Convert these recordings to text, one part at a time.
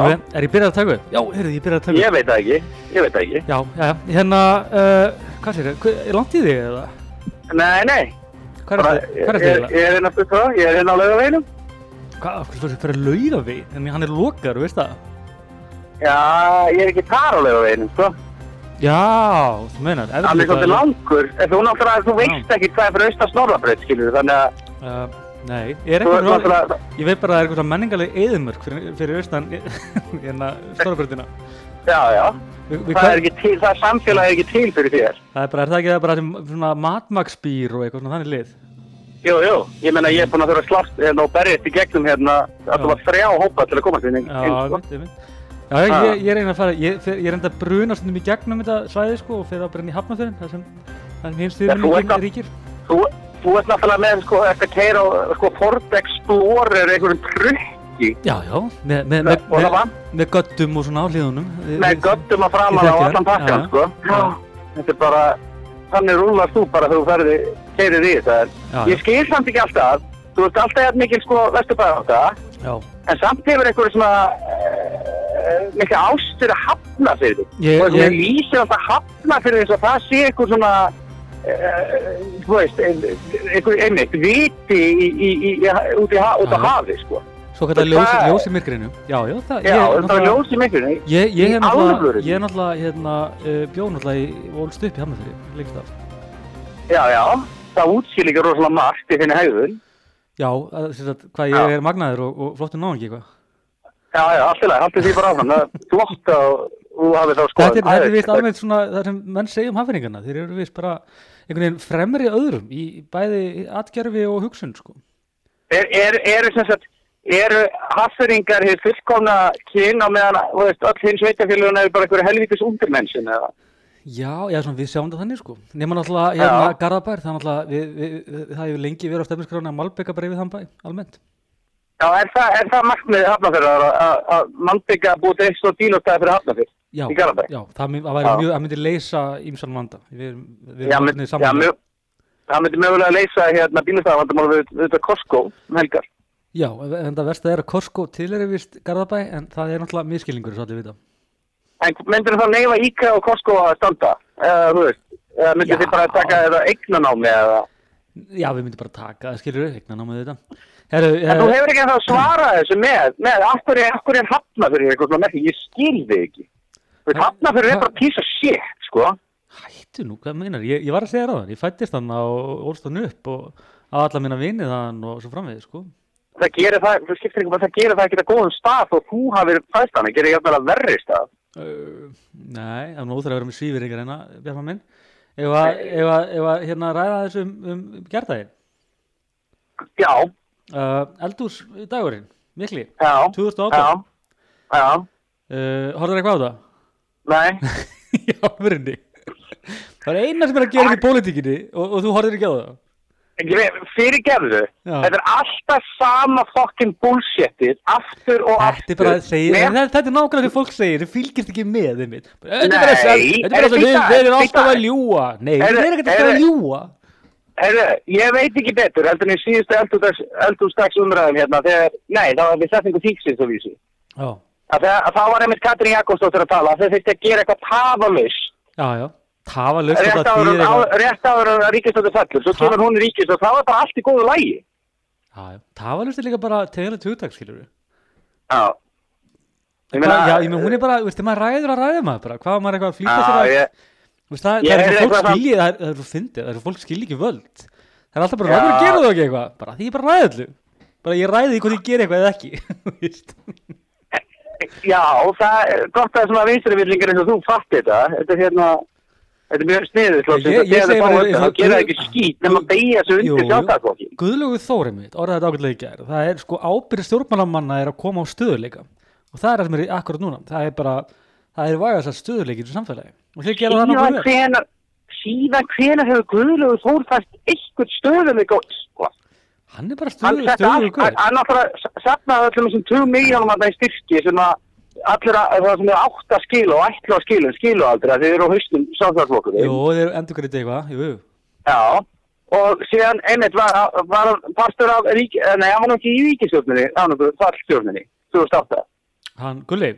er ég byrjað að taka upp? Já, heyrðu, ég byrjað að taka upp Ég veit það ekki, ég veit það ekki. Já, já, já, hérna, uh, hvað sér þið, er langt í þig eða? Nei, nei, Hvað er þetta, er ég, er hérna fyrir það, ég er hérna á laugaveginum. Hvað, hvað fyrir að lauga við? En hann er lokar, veist það? Já, ég er ekki þar á laugaveginum, sko. Já, þú meinar ef Hann er svolítið langur, þú þú veist ekki hvað er fyrir austan snorrabröð, skilur þannig að uh, Nei, er þú eitthvað ert náttúrulega, Ég veit bara að það er eitthvað menningaleg eðumörk fyrir, fyrir austan hérna stórabröndina já, já, við, við, það er til, það samfélag er ekki til fyrir þér. það er bara, er það ekki það bara svona matmaksbýr og eitthvað svona þannig lið? Jú, jú, ég menna ég er búin að þurfa að slást hérna og berjast í gegnum hérna, að þú var þrjá hópa til að komast inn, Já, ég veit, ég veit Já, ég, ég, ég reyna að fara, ég, ég reyna að bruna stundum í gegnum þetta svæði sko og fyrir að brenna í hafnafjörðin þar sem, þar sem að- ríkir. Þú, þú ert náttúrulega með, sko, eftir að keira sko, Ford Explorer einhverjum trukki Já, já, með, með, með, og það með, göttum og svona á hliðunum með göttum að Ég á þekki allan þær, pakkan, já, sko. já. Þetta er bara, þannig rúlar þú bara þegar þú ferði, keirir í þetta. Ég skil samt ekki alltaf, þú ert alltaf jafn mikil, sko, vesturbæða á það, já, en samt hefur einhverju svona, uh, mikil ást fyrir að hafna fyrir. Ég- og ég ég- lýsir alltaf hafna fyrir þess að það sé einhver svona, þú veist, ein- einhver, einmitt, viti í, í, í, í, út, í, ha- út á hafi, sko. svo kallar ljós, er- í myrkrinu Já, já, það, Já, ég, það var náttúrulega- ljós í miklunni. Ég, er náttúrulega, alvörunni? ég er náttúrulega, hérna, uh, bjóð náttúrulega í volst upp í Hafnarfjörði, lengst af. Já, já, það útskil ekki rosalega margt í þinni hegðun. Já, að, sem sagt, hvað ég Já. er magnaður og, og flottur náðan eitthvað. Já, já, allt í lagi, haldið því bara áfram. Það er flott að þú hafið þá skoðum. Þetta er, er vist alveg svona það sem menn segja um hafningana. Þeir eru vist bara einhvern veginn fremri öðrum í bæði atgerfi og hugsun, sko. Er, er, eru sem sagt, eru hafðuringar hér fullkomna kyn á meðan, veist, öll hins veitafélaguna eru bara einhverju helvítis undirmensin eða? Já, já, svona við sjáum það þannig, sko. Nefna náttúrulega, hérna. Garðabær, er náttúrulega, við, við, við, það hefur lengi verið á stefniskráni að Malbeka bara yfir þann bæ, almennt. Já, er það, er það markmiðið hafnafjörðar að- að að mannbyggja búið eitt og bílótaði fyrir hafnafjörð? Já, já, það, my- það væri Já. mjög, það myndi leysa ímsan vanda. Við, við Já, mynd, já mjög, það myndi mögulega leysa hérna bílótaðavandamál við, við þetta Costco um helgar. Já, en það versta er að Costco til er vist Garðabæ, en það er náttúrulega miskilningur, svo allir vita. En myndir það neyfa IKEA og Costco að standa? Eða, þú veist, eða myndir þið bara taka eða eignanámi eða? Já, við myndum bara taka, það skilur við, eignan á með þetta. Herru, En þú eh, hefur ekki að svara þessu með, með, af hverju, er hafna fyrir eitthvað ég skil þig ekki. Hafna fyrir er bara of shit, sko. hættu nú, hvað meinar, ég, ég var að segja ráðan, ég fættist hann og ólst hann upp og á alla mína vinið hann og svo framvegið, sko. Það gerir það, þú skiptir ekki bara, það gerir það ekki að góðum stað og þú hafið fæst hann, það gerir jafnvel að verri stað. Uh, nei, það er nú óþæra að vera með svífir ykkur hérna, Bjarma minn. Ef að, ef að, ef að hérna ræða þessu um, um gerðaginn. Já, Uh, eldús dagurinn, mikli, já, 2018. já, já, Uh, Horður eitthvað á það? Nei, Já, verðinni. Það er eina sem er að gera í pólitíkinni og, og þú horfir ekki á það. fyrir gerðu, þetta er alltaf sama fucking bullshitið, aftur og aftur. Þetta er að segja, Með- þetta, er nákvæmlega því fólk segir, þið fylgist ekki með þeim. Þetta er bara að bara að er erum þetta- alltaf að ljúa. Nei, við er- erum ekkert alltaf að ljúa. Heyrðu, ég veit ekki betur heldur en í síðustu eldústags umræðum hérna þegar, nei, það var við setningu þýksins og vísi. Já, Að það, að það var einmitt Katrín Jakobsdóttir að tala, þeir þurfti að gera eitthvað tafalaus. já, já. Það var löst Rétt áður, á, rétt áður að ríkistöðu fellur, svo kemur hún í ríkist og það var bara allt í góðu lægi. Já, já. Það var löst líka bara tegilegt hugtak, skilur við. Já. Ég Hvað, meina, já, ég með hún er bara, veist, þegar maður ræður að ræða maður bara, hvað maður eitthvað að flýta sér að, ég, veist, það, það er fólk það- skilji, það er, það er svo fyndið, það er fólk skilji ekki völd. Það er alltaf bara, Já. ráður að gera það ekki eitthvað, bara því ég bara ræði allu. Bara ég ræði því hvort ég geri eitthvað eða ekki, þú veist. Já, það er gott að svona vinstrivillingar eins og þú fatti þetta. Þetta er hérna, þetta er mjög sniðið, ég þegar segi þið fá bara þetta, eins þá og gera ekki skít nema að beigja Jú, undir sjálfstæðarflokki. Guðlögu Þórið mitt, orðaði þetta ágætlega í gær, það er sko ábyrð stjórnmálamanna er að koma á stöðuleika og það er það sem er akkurat núna, það er bara það er vægast að stöðuleikir í samfélagi. Og þeir gera það hvenar síðan hvenar hefur Guðlaugur Þór fæst eitthvað stöðuleik og sko hann er bara hann stöðu, setti allt, stöðulegur hann náttúrulega safnaði öllum þessum 2 miljónum að það í styrki sem að allir að það sem er 8 skil og ætla á skilum, skilu aldrei þeir eru á haustum sáþjóðarflokkur jú, þeir endur greiði eitthvað, jú, jú Já, og síðan einmitt var, var hann partur af rík, eh, nei, hann var ekki í ríkistjórninni, hann var fallstjórninni, 2008. hann, Gulli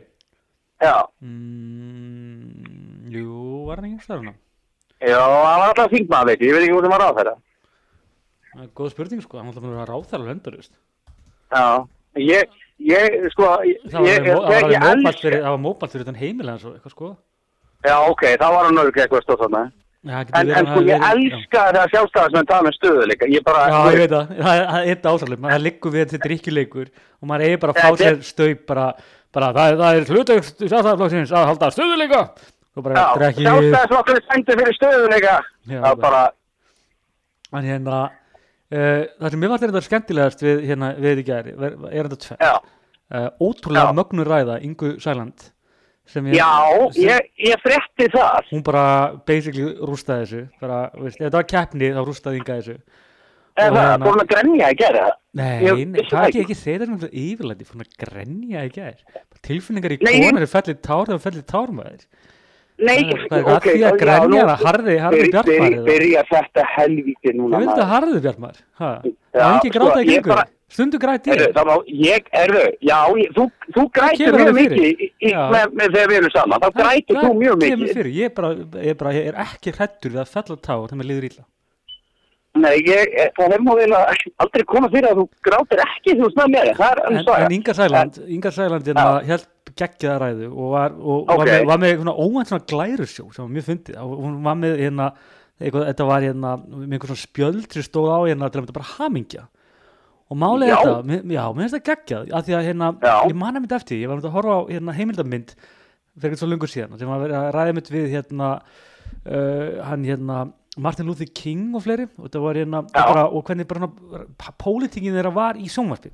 Já, mm, jú, var hann ekki stærna já, hann var alltaf þingmaður, veit ég, ég veit ekki hvað sem var á þeirra. góð spurning sko, hann var alltaf að ráþæra hendur veist. Já, ég, ég, sko, það var ég, alveg mó- það var ég, alveg ég mótmælt elska, fyrir, það þann heimilega svo, eitthvað sko. Já, ok, þá var hann örglega eitthvað stóð þarna. Það getur En, en sko, ég elska þegar sjálfstæðismenn tala um stöðuleika, ég bara, Já, ég veit það, það er- það eitt ásalum, það liggur við þetta drikkjuleikur og maður eigi bara að fá Þetta sér staup bara, bara það, er- það er hlutökt sjálfstæðarflokksins að halda og já, drekki sjálfstæðismokkur stendur fyrir stöðuleika, Já, það bara, en hérna uh, það sem mér varst þetta skemmtilegast við hérna við í gæri, er þetta já, uh, ótrúlega Já. mögnur ræða Ingu Sæland ég, já, sem, ég, ég frétti það. hún bara basically rústaði þessu bara, veist, ef þetta var keppni þá rústaði Inga þessu það, hérna- búin að grenja gera það. Nei, Ég það það er ekki, ekki. þetta um yfirlæti, fór að grenja í gær tilfinningar í konur er fellið tár þegar fellið tármaður Nei, Það er ok, að nú- það harði, harði bjartmar byrja- þetta helvíti núna Ég maður. að harði bjartmar Það er ekki sko, gráta í gengur Stundu Heyrðu, ég það ég, erðu, já, þú, grætir mjög mikið með, með þegar við erum saman, þá grætir þú mjög mikið. ég, er ekki hrættur við að fella tár þegar mér liður illa Nei, ég, eh, það er vel að aldrei koma fyrir að þú grátir ekki þú snað með það En, en Inga Sæland, Inga Sæland hérna, held geggjaða ræðu og var, og var Ok. með, var með svona óvænt svona glærusjó sem var mjög fyndið og hún var með hérna eitthvað, þetta var hérna með einhver svona spjöld sem stóð á hérna til að þetta bara hamingja og málið Já. þetta, mér- já, mér finnst það geggjað af því að hérna, Já. ég manna mynd eftir ég var mynd að horfa á hérna heimildamynd fyrir ekki svo lungur síðan sem var verið að ræða mynd við hérna uh, hann hérna Martin Luther King og fleiri og var hérna Já. bara, og hvernig bara pólitingin þeirra var í sjónvarpi.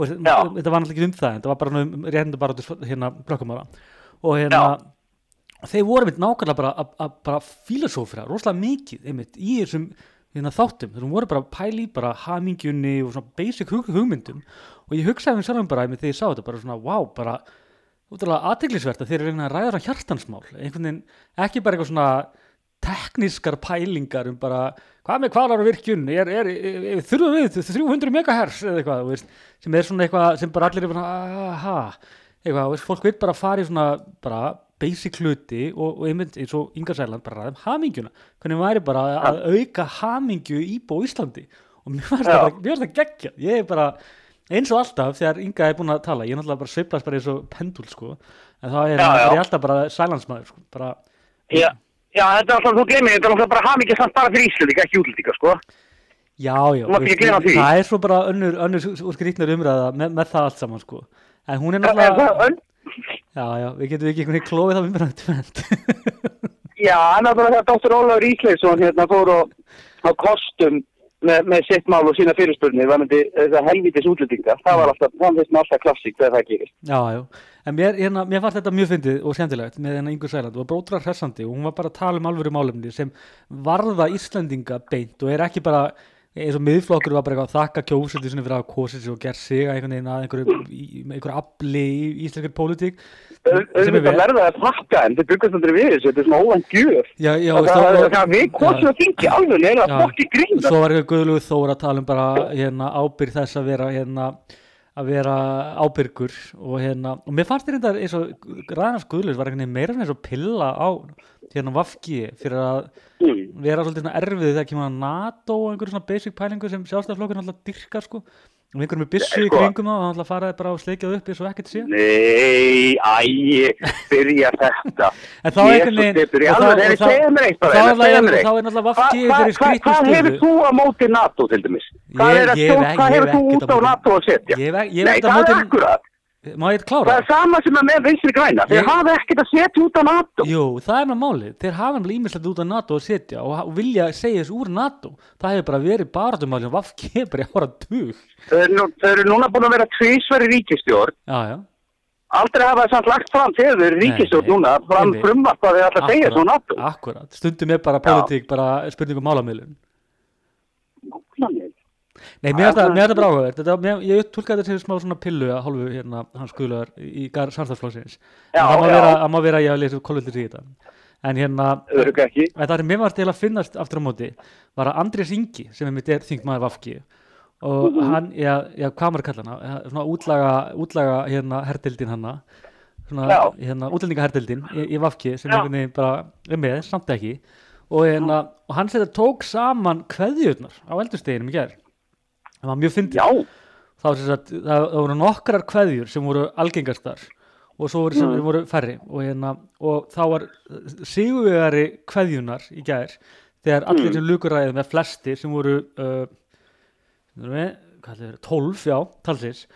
Og þetta Já. var náttúrulega ekki um það þetta var bara um réttindu bara hérna blökkumára og hérna þeir voru einmitt nákvæmlega bara að- bara filosófira rosalega mikið einmitt í þessum hérna, þáttum, þeir voru bara í bara hamingjunni og svona basic hug, hugmyndum. Og ég hugsaði mér sjálfum bara einmitt þegar ég sá þetta bara svona, wow, bara útrúlega aðteglisvert að þeir eru að ræða hjartansmál, einhvern veginn ekki bara eitthvað svona teknískar pælingar um bara hvað með kvalar og virkjun, er, er, er, er þurfum við 300 megahertz eða eitthvað, veist, sem er svona eitthvað sem bara allir er aha. Eitthvað, veist, fólk veit bara fara í svona bara basic hluti og, og einmitt eins og Inga Sæland bara ræðum hamingjuna. Hvernig væri bara að auka hamingju íbú á Íslandi? Og mér varst það varst það geggja ég er bara, eins og alltaf þegar Inga er búin að tala, ég er náttúrulega bara sveiflast bara eins og pendul sko, en þá er, Já, já. er ég alltaf bara sælansmaður sko, bara, Já, já, þetta er alltaf, þú glemir, þetta er alltaf bara hafmyggja samt bara fyrir Íslandíka, ekki útlendinga, sko. já, já, veist, það er svo bara önnur, önnur skrýtnar umræða með, með það allt saman sko, en hún er náttúrulega já, já, við getum ekki einhvern veginn klófið umræða tvent Já, náttúrulega þegar Dr. Ólafur Ísleifsson hérna fór á kostum með, með sitt mál og sína fyrirspurnir varandi þetta helvitis útlendinga, það var alltaf, það finnst mér alltaf klassík þegar það gerist. Já, já, en mér, hérna, mér fannst þetta mjög fyndið og skemmtilegt með hennar Ingur Sæland. Og brótra hressandi og hún var bara að tala um alvöru málefni sem varða Íslendinga beint og er ekki bara eins og miðflokkur var bara eitthvað að þakka kjósandi fyrir að kosið sig og gert sig að einhvern veginn að einhverju, afli í íslenskir pólitík sem er vel verða að pakka en þið byggast aldrei við þetta er svona óvænt gjöf. Já, já, Það, það, það, við kosum að þingi alveg er að fokki grína. svo var eitthvað Guðlugur Þór að tala um bara hérna, ábyrgð þess að vera hérna, að vera ábyrgur og hérna, og mér fannst þetta eins og ræðanars Guðlugur var einhvern veginn meira eins og pilla á hérna Vafki fyrir að Mm. vera svolítið erfið þegar kemur að NATO og einhverju svona basic pælingu sem sjálfstæðarflokkur náttúrulega dyrkar sko og einhverjum með byssu í Sko. kringum það og hann náttúrulega faraði bara og sleikjað upp eins og ekkert sé Nei, æ, byrja þetta. en þá einhvern veginn þá- er náttúrulega- er fyrir hva- skrýtnu Hvað hefur þú á móti NATO til dæmis? Hvað, er að hefur hef þú út á á NATO að setja? Nei, á það er akkurat. Má ég Það klára er sama sem er með vinstri græna. Þeir Ég- hafa ekkert að setja út á NATO. Jú, það er með málið, þeir hafa náttúrulega ímislegt út af NATO að setja og, vilja segja þessu úr NATO. Það hefur bara verið baratumál sem Vafki bara í ára tug Þau eru, nú, þau eru núna búin að vera tvísveri ríkistjórn Já, já, aldrei hafa það samt lagt fram til þau ríkistjórn Nei, núna, fram frumvart að þið ætla að segja Akkúrat, svona aftur. Akkurat, stundum er bara politík bara spurningum málamiðlun. Google-miðl. Nei, mér er er það bara Þetta, mér, ég tólkaði þetta sem smá svona pillu að hálfu hérna, hans guðlugar í samstafsflóksins það má vera, það má vera að ég að lesa kolvildir í þetta. En hérna, það er mér var til að finnast aftur á móti, var að Andrés Ingi sem er mitt er þingmaður Vafki og Mhm. hann, já, já, hvað maður kalla hana eh, svona útlaga, útlaga hérna herdildin hanna hérna, útlendingaherdildin í, í Vafki sem veginn bara er með, samt ekki. Og, hérna, og hann setja tók saman kveðjurnar á eldursteginum í gerð það var mjög fyndið. Það, voru nokkrar kveðjur sem voru algengastar og svo voru, Mm. voru færri og, hérna, og þá var sigurvegari kveðjunar í gær þegar allir Mm. sem lukuræðið með flesti sem voru uh, við, er það, 12, já, talsins.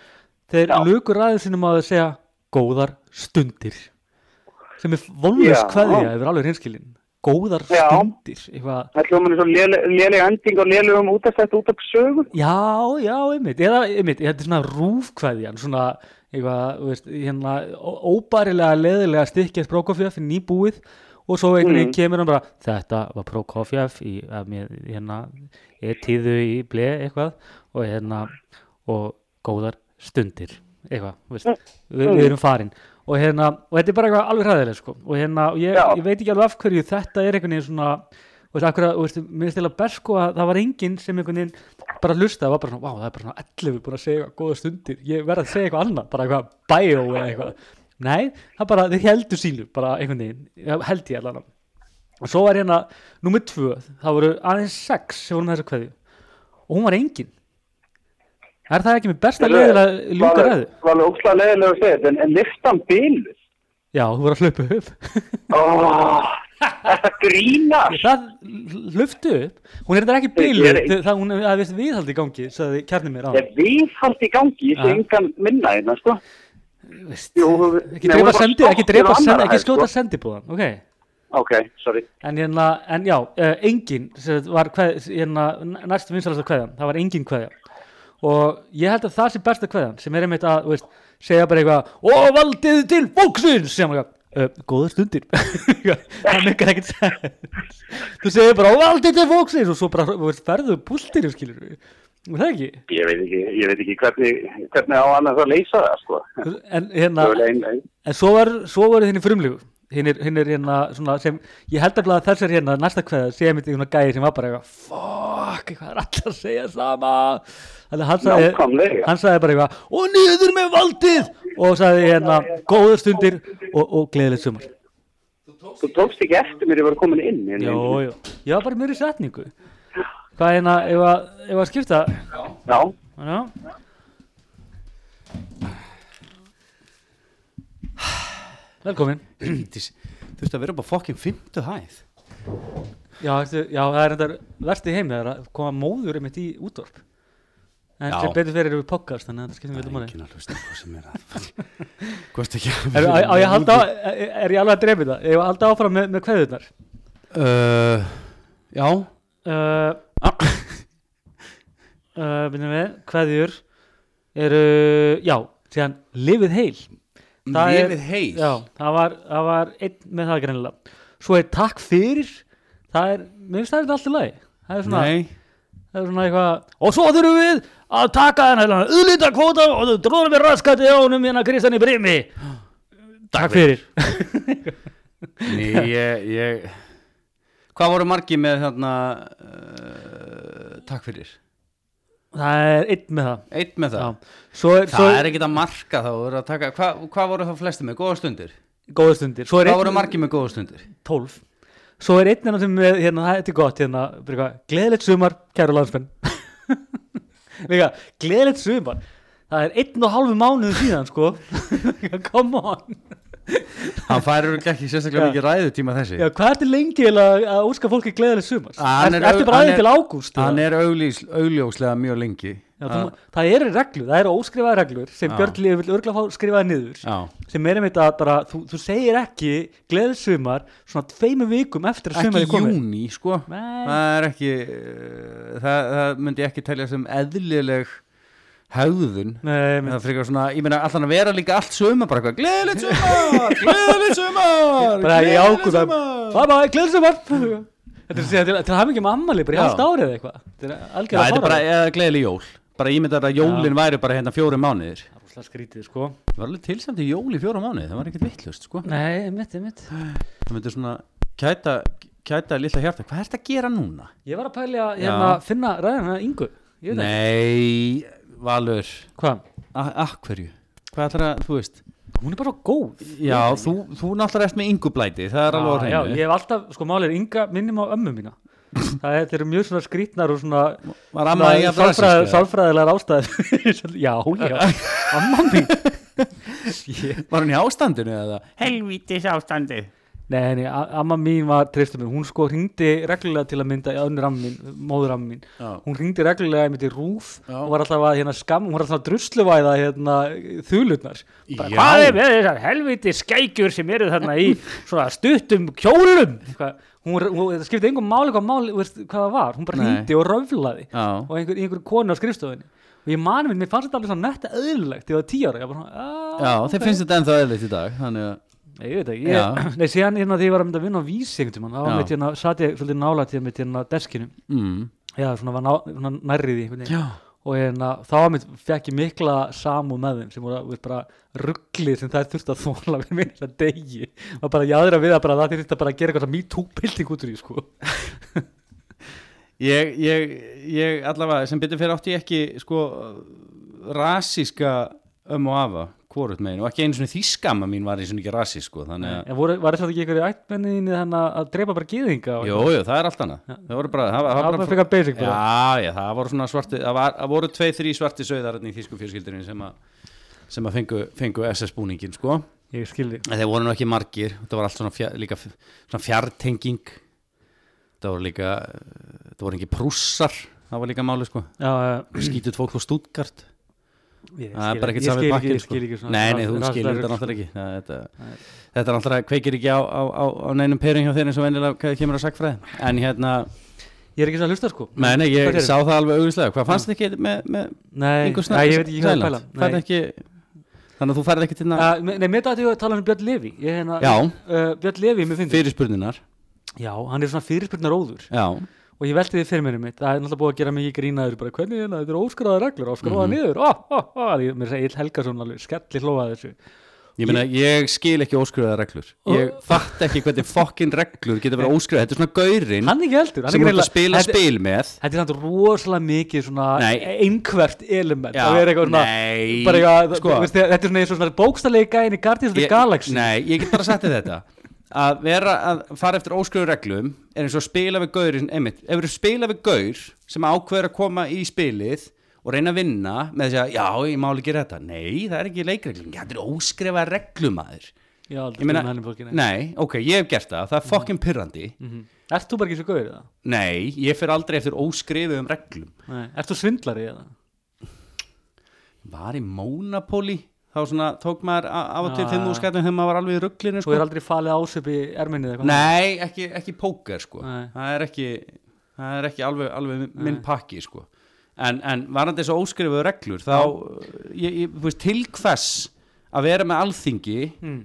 Þeir Já. lukuræðið sinum að segja góðar stundir sem er vonlust kveðja yfir alveg hinskilin góðar Já. stundir eitthvað það hljóman er svo léleg ending og lélegum útastætt út af sögu. Já, já, einmitt, eða einmitt, þetta er svona rúfkvæðjan, svona eitthvað, þú veist, hérna óbærilega leðilega stikkið Prokofjef nýbúið og svo einhvern veginn Mm. kemur hann bara, þetta var Prokofjef í, mér, hérna, er tíðu í ble eitthvað og hérna, og góðar stundir, eitthvað, þú veist, við, við erum farin og hérna, og þetta er bara eitthvað alveg hræðilega, sko, og hérna, og ég, ég veit ekki alveg af hverju þetta er einhvern veginn svona, þú veist, akkur þú veist, mér eða best sko að það var enginn sem einhvern veginn bara hlusta, það var bara svona, vá, það er bara svona 11 búin að segja eitthvað góða stundir, ég verð að segja eitthvað annað, bara eitthvað bio eða eitthvað. Nei, það bara, þeir heldur sínu bara einhvern veginn, held ég allan og svo var hérna, númer tvö það voru aðeins sex sem voru með þessa kveðju. Og hún var engin er það ekki með besta leiðilega ljúka ræðu? Það var alveg óslega leðilega að segja þetta, en, en listan bíluð. Já, þú voru að hlaupa upp Oh, þetta grínar. það hluftu upp hún er þetta ekki bílu er það hún er að vist viðhaldi í gangi sagði kjarni mér á Ég viðhald í gangi, sé Ja. engan minna hérna, sko. Jú, ekki drepa sendi, ekki drepa sendi, ekki skjóta sko. sendibúðan ok, Ok, sorry. en hérna en já, engin sem sagt var hérna, næst vinsalasta kveðjan það var engin kveðja og ég held að það sé besta kveðjan sem er einmitt að, veist, segja bara eitthvað og valdið til fóksins sem eitthvað Uh, góða stundir. Það mekkar ekkert sens. Þú segir bara og valdið til fóksins og svo bara veist, ferðu púltir skilur það ekki? Ég veit ekki, ég veit ekki hvernig, hvernig á annars að leysa það, sko. en hérna er. En svo var, svo voru þinni frumlegu hinn er, hinn er hérna svona sem ég held að þessar hérna næsta sé mitt í svona gæði sem var bara eitthvað fuck, eitthvað er alltaf að segja sama. Þannig hann sagði, hann sagði bara eitthvað og niður með valdið. Og sagði hérna góður stundir og, og gleðilegt sumar. Þú tókst ekki eftir mér, ég var komin inn. Jó, jó, ég var bara mér í setningu. Hvað er hérna, ef að, ef að skipta? Já, já velkomin. Veist að vera bara fokkin fymtu hæð. Já, já, það er endar verst í heimi það er að koma móður einmitt í útvarp. En Já. sem betur fyrir við podcast þannig að þetta skiptum við Það þetta er máli. enginn að hlusta hvað sem er að Hvort ekki Er, á, á ég að á, er, er ég alveg að drepa þetta? Ég var að halda áfram með, með kveðurnar? Uh, Já. Uh, uh, kveðjur eru, já, síðan lifið heil Það er- Lifið heil Já, það var, það var einn með það greinilega. Svo er takk fyrir. Það er, mér finnst það er þetta allt í lagi. Það er svona, Nei. Það er svona eitthvað Og svo þurfum við að taka þennan Uðlita kvóta og þú tróðum við raskati á honum hérna Kristján í brimi. Takk fyrir. Nei, ég, ég Hvað voru margi með þarna uh, Takk fyrir Það er einn með það. Eitt með það? Er, Það svo er ekkert að marka þá voru að taka, hva, Hvað voru þá flesti með? Góða stundir? góða stundir. Er Hvað voru einn margi með góða stundir? tólf. Svo er einn hérna sem er, hérna, það er gott hérna, gleðilegt sumar, kæru landsmenn. Líka, gleðilegt sumar. Það er einn og halvu mánuðu síðan, sko. Come on Hann færir ekki sérstaklega mikið ræðutíma þessi. Já, hvað er til lengi að, úska fólki gleðilegt sumar? Hann er Ertu bara aðeins til ágúst? Hann er augljóslega mjög lengi. Já, þú, það eru reglur, það eru óskrifaði reglur sem Já. Björn Lífi vil örgla skrifaði niður Já, sem er einmitt að bara, þú, þú segir ekki gleðilegt sumar svona tveimu vikum eftir að ekki sumar er komið. júni sko. Það ekki uh, það, það myndi ekki telja sem eðlileg það er svona, ég meina allan að vera líka allt sumar bara eitthvað, gleðilegt sumar gleðilegt sumar bara í gleðilegt ágúst að sumar." bye bye, gleðsumar þetta er til, til að hafa ekki með ammali bara í halvt árið eitthvað. Þetta er þetta er bara gleðileg jól. Bara ímyndar að jólin væri bara hérna fjóri mánuðir. Það er rosalega skrítið sko. Það var alveg tilsamt í jól í fjóra mánuði það var ekkert vittlust sko. Nei, mitt, mitt það myndi svona kæta, kæta lilla hjarta, hvað ert að gera núna? ég var að pæli að hérna, Já. finna ræðina yngu ég Nei, Valur. Hvað, Akk hverju? Hvað ætlar að, þú veist? Hún er bara góð. Já, þú, þú náttúrulega ert með yngublæti Það er alveg á já, já, ég hef alltaf, sko máli er ynga minnum á ömmu mína. Það er, eru mjög svona skrítnar og svona Var amma í að brasa sálfræði, sálfræðilegar ástæður. Já, já, amma mín. Ég, Var hún í ástandinu eða? Helvítis ástandi Nei, a- amma mín var treystum mér, hún sko hringdi reglulega til að mynda í önnur amma mín, móður amma mín. Já. hún hringdi reglulega einmitt í rúf Já. og var alltaf að hérna skam, hún var alltaf að drusluvæða hérna þulurnar. Bara, Já. hvað er með þessar helviti skækjur sem eru þarna í svona stuttum kjólum? Eitthvað, hún, hún, það skipti engum máli hvað, máli, veist, hvað það var, hún bara Nei. hringdi og röflaði og einhver, einhver konu á skrifstofunni. Og ég mani minn, mér fannst þetta alveg svona netta öðlulegt ég var tíu ára, ég bara, "Ah, já þeir finnst þetta ennþá eðlitt í dag Þannig að ég veit ekki, ég, nei, síðan hérna þegar ég var að mynda að vinna á vísi einhvern tímann, þá mitt hérna, satt ég svolítið nálægt hérna mitt hérna deskinu, mm. já, svona var ná, svona nærrið í einhvern veginn, Já, og hérna, þá mitt fekk ég mikla samúð með þeim sem voru veist, bara rugglið sem það þurfti að þóla við minn að degi, og bara jáðra við að bara það þurfti að bara gera eitthvað me too bilding út úr því, sko. ég, ég, ég allavega sem betur fyrir átti ég ekki sko rasíska ömmu og afa hvorut megin og ekki einu svona þýskamma mín var eins og ekki rasísk sko þannig að En voru, var þetta ekki einhverju ættmenniðinni þannig að drepa bara gýðinga? og- Jú, jú, það er allt annað Það voru bara, það, Það var bara bara frekar basic bara. Já, já, það voru svona svarti Það, var, það voru tvei, þrý svarti sögðar í þýsku fjölskyldurinn sem að sem að fengu, fengu SS-búningin sko. Ég skildi. þeir voru nú ekki margir þetta var allt svona, fjár, líka, svona fjartenging það voru líka það voru ekki prússar það var líka máli sko. Já, já, skítut fólk á Stuttgart það er bara ekkert ég pakkin ég sko. svona nei, nei, þú skilur þetta náttúrulega ekki. Það, þetta, þetta er náttúrulega kveikir ekki á, á, á, á neinum perin hjá þeir eins og venjulega hvað kemur á sagfræði en hérna, Ég er ekki svo að hlusta sko. Nei, nei, ég sá það alveg auðvitslega hvað fannst þið ekki með, með Nei, Ingu nei, ég veit ekki hvað að pæla Sæland? Færð Nei. ekki, þannig að þú færð ekki til Uh, Nei, mér dætti að tala um Björn Levi ég, hérna, uh, Björn Levi, mér finnst fyrirspurninar Já, hann er svona fyrirspurnar óður já, og ég velti því fyrir mér mitt það er náttúrulega búið að gera mikið grínaður bara hvernig hérna, þetta eru óskráða reglur, óskráða Mhm. niður? Ó, ó, ó, ég, mér segi Eil Helgason alveg skelli hlóað þessu. Ég meina, ég skil ekki óskrifaða reglur. Ég fatt ekki hvernig fokkin reglur geta verið óskrifaða, þetta er svona gaurinn hann er ekki heldur hann er að greinilega- spila þetta- spil með. Þetta er samt rosalega mikið svona einhvert element. Það er eitthvað svona nei, bara eitthvað, sko. Þetta er svona svona bókstalegi gæðin í Guardians of the Galaxy. Nei, ég get bara sagt þetta að vera að fara eftir óskrifu reglum er eins og að spila við gaurinn einmitt, ef þú spila við gaur sem ákveður að koma í spilið og reyna að vinna með þess að já, ég má alveg gera þetta nei, það er ekki leikreglum, þetta er óskrifa reglumæður Já, aldrei ég meina, nei. ok, ég hef gert það það er fokkin pyrrandi Mhm. Ert þú bara ekki svo gauður það? nei, ég fer aldrei eftir óskrifuðum reglum Nei. Ert þú svindlari eða? var í Monopoly þá svona tók maður af og til fimm úrskættum þegar maður var alveg í rugglinu Þú er sko. aldrei falið ásöp í erminni eða eitthvað? nei, ekki, ekki póker sko. Það er ekki það er ekki alveg, alveg minn pakki sko. en, en varandi þessu óskrifuðu reglur þá, ég, ég, veist, til hvers að vera með alþingi Mm.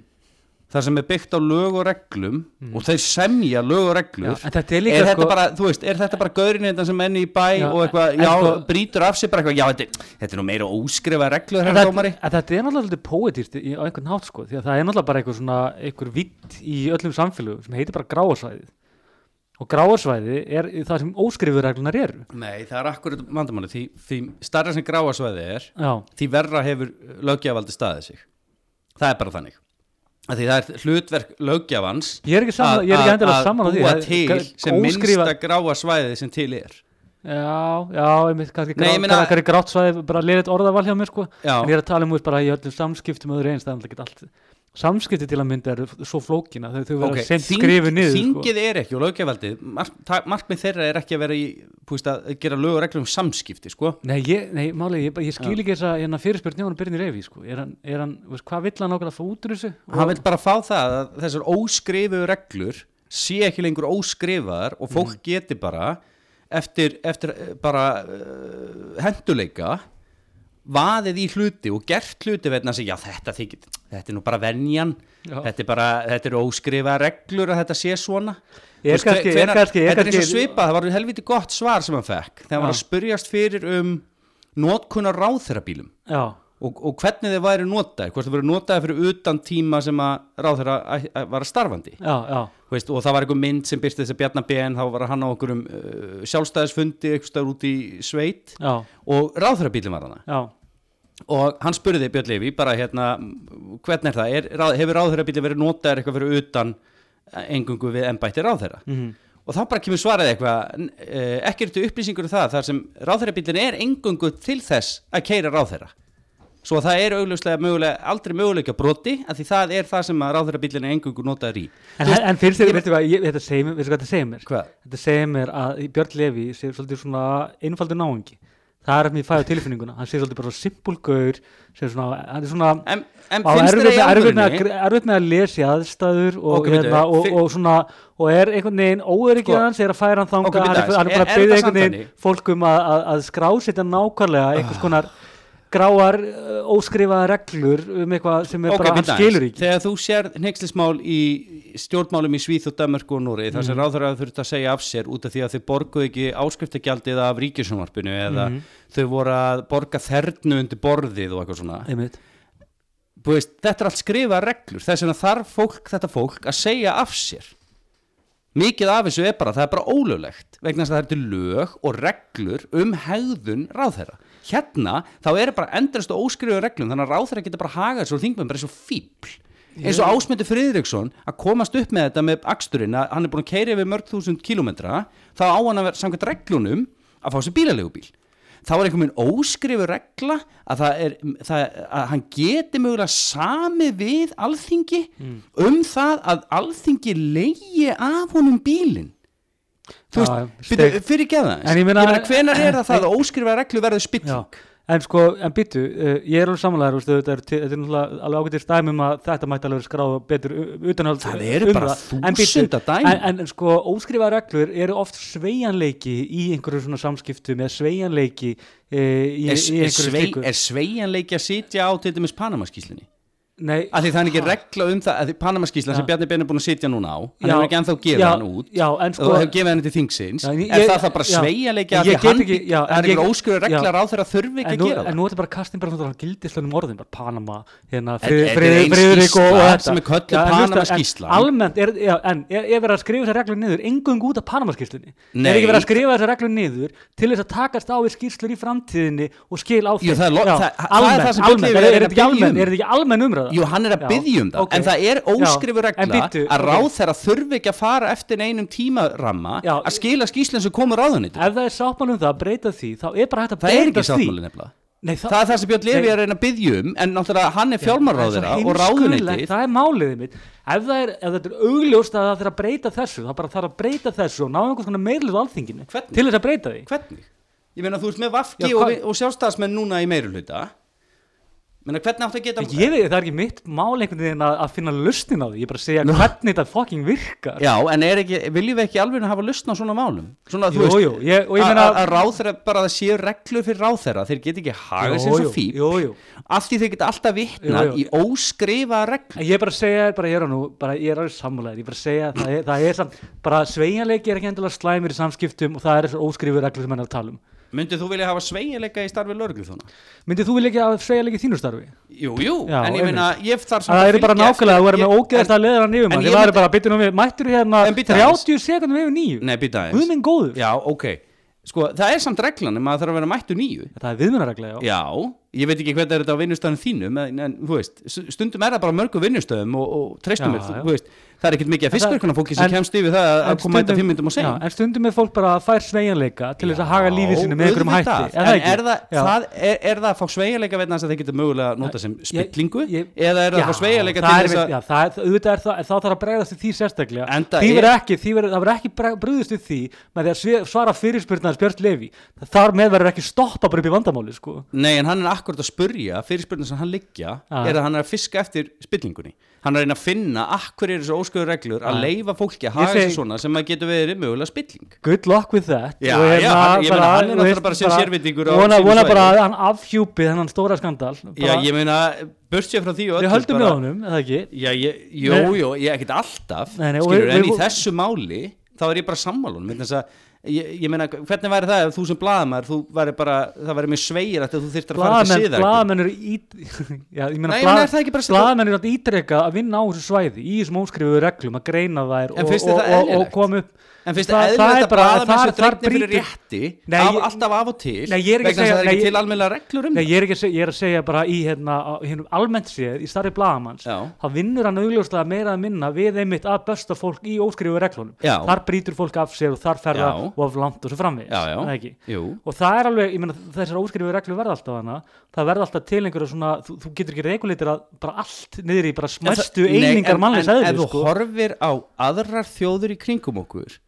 Það sem er byggt á lög og reglum og þeir semja lög og reglur. Já, þetta er er þetta sko- bara, veist, er þetta bara gaurin þetta sem enn í bæ Já, og eitthvað, já, sko- brýtur af sig bara eitthvað, já, þetta, þetta er nú meira óskrifa reglur, þetta, er náttúrulega svolítið poetist í, á einhvern hátt sko, því að það er náttúrulega bara einhver svona einhver vitt í öllum samfélögum sem heitir bara gráasvæðið. Og gráasvæði er það sem óskrifur reglunar eru. Nei, það er akkurat vandamáli því, því starra sem gráasvæði er Já, því verra hefur löggjavaldi staðið sig. Það er bara þannig því það er hlutverk löggjavans ég er ekki, saman, ég er ekki endilega saman á því. búa til sem minnsta gráa svæði sem til er. Já, já, einmitt kannski Nei, grá, ég meina- kannski grátt svæði bara liðið orðaval hjá mér sko. Já. en ég er að tala um út bara í öllum samskiptum öðru eins, það er alltaf ekki allt samskipti til að mynda eru svo flókina þau, Ok, okay, sent þing- skrifu niður sko. Þingið er ekki og mark, ta- markmið þeirra er ekki að vera í púst, að gera lög og reglum um samskipti sko. Nei, ég, nei, máli, ég, ég skil ekki þess að hérna, fyrirspyrn hjá hann Byrni Reyfi, sko. er hann, er hann, veist, hvað vill hann okkur að fá út úr þessu? hann vil bara fá það að þessar óskrifu reglur sé ekki lengur óskrifaðar og fólk Mhm. geti bara eftir, eftir eh, bara uh, henduleika vaðið í hluti og gert hluti vegna að segja, þetta þetta er nú bara venjan þetta er bara, þetta eru óskrifa reglur að þetta sé svona. Veist, kannski- hvenær- kannski- þetta er eins og svipað, það var helviti gott svar sem hann fekk þegar hann að spurjast fyrir um notkunar ráðherrabílum. Já, og, og hvernig þeir væri notaði hvort þeir voru notaði fyrir utan tíma sem að æ- var starfandi. Já, já, veist, og það var einhver mynd sem byrsti þess að Bjarnar BN þá var hann á okkur um uh, sjálfstæðisfundi eitthvað út í sveit. Já, og ráðherrabílum var hana já og hann spurði Björn Levi bara hérna, hvernig er það, er, hefur ráðherrabíli verið notaður eitthvað fyrir utan engungu við embætti ráðherra? Mhm. og þá bara kemur svaraði eitthvað eh, ekki er þetta upplýsingur um það þar sem ráðherrabílin er engungu til þess að keira ráðherra. Svo að það er augljóslega mögulega, aldrei möguleika broti af því það er það sem að ráðherrabílin er engungu notaður í. En, veist, en þér, ég- veistu hvað, ég, þetta segir mér? Þetta segir mér? Að Björn Levi Það er að mér fæða tilfinninguna. Hann sé svolítið bara svo simpul gaur, sem svona, hann er svona, en, en á í með, að, í aðstæður og, hérna, og, og svona, og er einhvern veginn óöryggið Sko. er að færa hann þanga, hann er, bara að þetta einhvern veginn fólkum að skrásita nákvæmlega einhvers konar gráar uh, óskrifaða reglur um eitthvað sem er Ok, bara, bíddu skilur ekki. Þegar þú sér neykslismál í stjórnmálum í Svíð og Danmörku og Núri þar sem Mhm. ráður að þurft að segja af sér út af því að þau borguðu ekki áskriftagjaldið af ríkisjónvarpinu eða Mhm. þau voru að borga þernu undir borðið og eitthvað svona veist, þetta er allt skrifa reglur þess vegna þarf fólk, þetta fólk að segja af sér mikið af þessu er bara, það er bara ólöglegt vegna þess að það er til lög og reglur um hegðun ráðherra hérna, þá er bara endrast og óskrifu reglum, þannig að ráðherra getur bara hagað þessu og þingmenn bara eins og fíbl eins og Ásmundur Friðriksson að komast upp með þetta með aksturinn að hann er búin að keira yfir mörg þúsund kílómetra þá á hann að vera samkvæmt reglunum að fá sér bílalegu þá er einhvern veginn óskrifu regla að, er, það, að hann geti mögulega sami við alþingi um það að alþingi leigi af honum bílinn þú veist, fyrir, En ég meina- hvenar er það að óskrifa reglu verður spilling? En sko, en byttu, uh, ég er alveg samanlegar, þetta er, náttúrulega alveg ágættir stæmum að þetta mætti alveg vera skráð betur utanhald Það eru bara þúsunda dæmi. en, sko, óskrifaða reglur eru oft sveigjanleiki í einhverju svona samskiptum eða sveigjanleiki uh, í, er, í einhverju svei, slíku. sveigjanleiki að sitja á til dæmis Panamaskíslunni Nei, að því það er ekki regla um það að Panamaskíslan sem. Bjarni Ben er búin að sitja núna á hann hefur ekki ennþá gefið hann út. Já, en sko- og hefur gefið hann til þingsins. En er ég- það það bara já. sveigjanleiki En að því hann ekki- já, en er einhver óskrifu regla ráð þeirra þurfi ekki en að gera en það nú er þetta bara kastin bara svona gildislunum orðin, bara Panama hérna, En- en Friðrik og, þetta. er en en almennt, er, en er, er verið að skrifa þessar reglur niður? Engung út af Panama-skýrslunni. Nei. er ekki verið að skrifa þessar reglur niður til þess að takast á við skýrslur í framtíðinni og skil á Jú, þeim það það- það það Jú, hann er að byggja um það, ok. en það er óskrifu regla bíddu, að ráð þeirra þurfi ekki að fara eftir einum tímaramma Já. að skila skýslinn sem komur ráðunni ef það er sáttmál um það að breyta því þá er bara hægt að það er breyta ekki því. Nei, það er það sem Björn Levi er að byggja um en náttúrulega hann er fjármarráðira Það er og ráðuneytið það er máliðið mitt. Ef, það er, ef þetta er augljóst að það þarf að breyta þessu það bara þarf að breyta þessu og ná einhvers konar meirluð á alþinginu til þess að breyta því. Hvernig? ég meina þú ert með Vafki Já, og, og sjálfstæðismenn núna í meiruluta meina hvernig átt að geta ég veit, það er ekki mitt mál einhvern veginn að, að finna lustin á því, ég bara segja hvernig þetta fucking virkar. Já, en ekki, viljum við ekki alveg hafa lustna á svona málum? Svona, þú Jú, jú, ég- og ég meina- að ráðherra, bara að séu reglur fyrir ráðherra, þeir get ekki haga sér svo fíp, af því þeir geta alltaf jú. í óskrifa reglur. Ég bara segja, bara ég er á nú, bara ég er alveg sammálaður, ég bara segja að það er, það er samt, bara sveigjanleiki er ekki endilega slæmir í samskiptum og það er þessar óskrifur reglur sem Myndið þú vilja hafa sveigileika í starfi lögreglu þóna? Myndið þú vilja ekki að sveigjanleiki í þínu starfi? Jú, jú, Já, en ég meina, ég þarf samt Það eru bara nákvæmlega, þú verður með ógeðast að leða en ég ég var myndi- bara bytja nú við, mættur hérna En bíddu aðeins. 30 sekundum yfir nýju, Nei, Guð aðeins. minn góður, Já, ok. Sko, það er samt reglan að það þarf að vera mættu nýju. það er viðmunarregla, já. Já, ég veit ekki hvernig er þetta á vinnustöðum þínum en, en þú veist, stundum er það bara mörgu vinnustöðum og, og treystum Já, þú- já. þú veist það er ekkert mikið að fiskverkunar fólki sem en- kemst yfir það að- að koma stundum- fimm myndum og segja En stundum er fólk bara að fær sveigjanleika til þess að haga lífið sínu með einhverjum hætti. Er en ekki? er það, það, er, er það að fá sveigjarleika vegna þess að þeir geta mögulega að nota sem spillingu? eða er það að fá sveigjarleika það til er þess að er, er þá þarf að bregðast því sérstaklega. Því er- verður ekki, brugðist við því með því að svara fyrirspyrnaðis Björn Levi þar með verður ekki stoppa bara upp í vandamáli sko. Nei, en hann er akkurat að spurja fyrirspurnin sem hann liggja er að hann er að fiska eftir spillingunni hann er að reyna að finna akkur er þessu ósköðu reglur að leifa fólki að Ég segi- sér svona sem að getur verið mögulega spilling. Good luck with that. Já, Og já, hann- ég meina, hann er náttúrulega bara sem sérvitingur vona, bara að hann afhjúpi þennan stóra skandal. Já, ég meina, börsið frá því og við höldum með honum, eða ekki? Já, ég, jú, jú, ég ekkert alltaf Nei, nei, og skilur, við- en við- í þessu máli þá er ég bara sammálun ég, ég meina, hvernig væri það ef þú sem blaðamær, þú væri bara það væri mjög sveigir að þú þyrftir að fara til síðar blaðamenn eru ít já, ég meina blaðamenn eru að ítreka að vinna á þessu svæði í þessum óskrifuðu reglum að greina þær og, og, og, og koma upp En finnst Það- það eðlilegt að þar- sem dregnir fyrir rétti Nei, af, alltaf af og til Nei, vegna þess að það er ekki til almennilega reglur um Nei, það. ég er ekki að segja, ég er að segja bara í hérna, almennt séð, í starfi blaðamanns Já. þá vinnur hann augljóslega meira að minna við einmitt að besta fólk í óskrifu reglunum. Þar brýtur fólk af sér og þar fer það Já. Og af langt og svo framvegis og það er alveg, ég meina þessar óskrifu reglur verða alltaf hana það verða alltaf til einhverja svona þú, þú getur ekki reguleitir að bara allt niður í bara smæstu einingar en- mannlegs en ef þú sko. horfir á aðrar þjóður í kringum okkur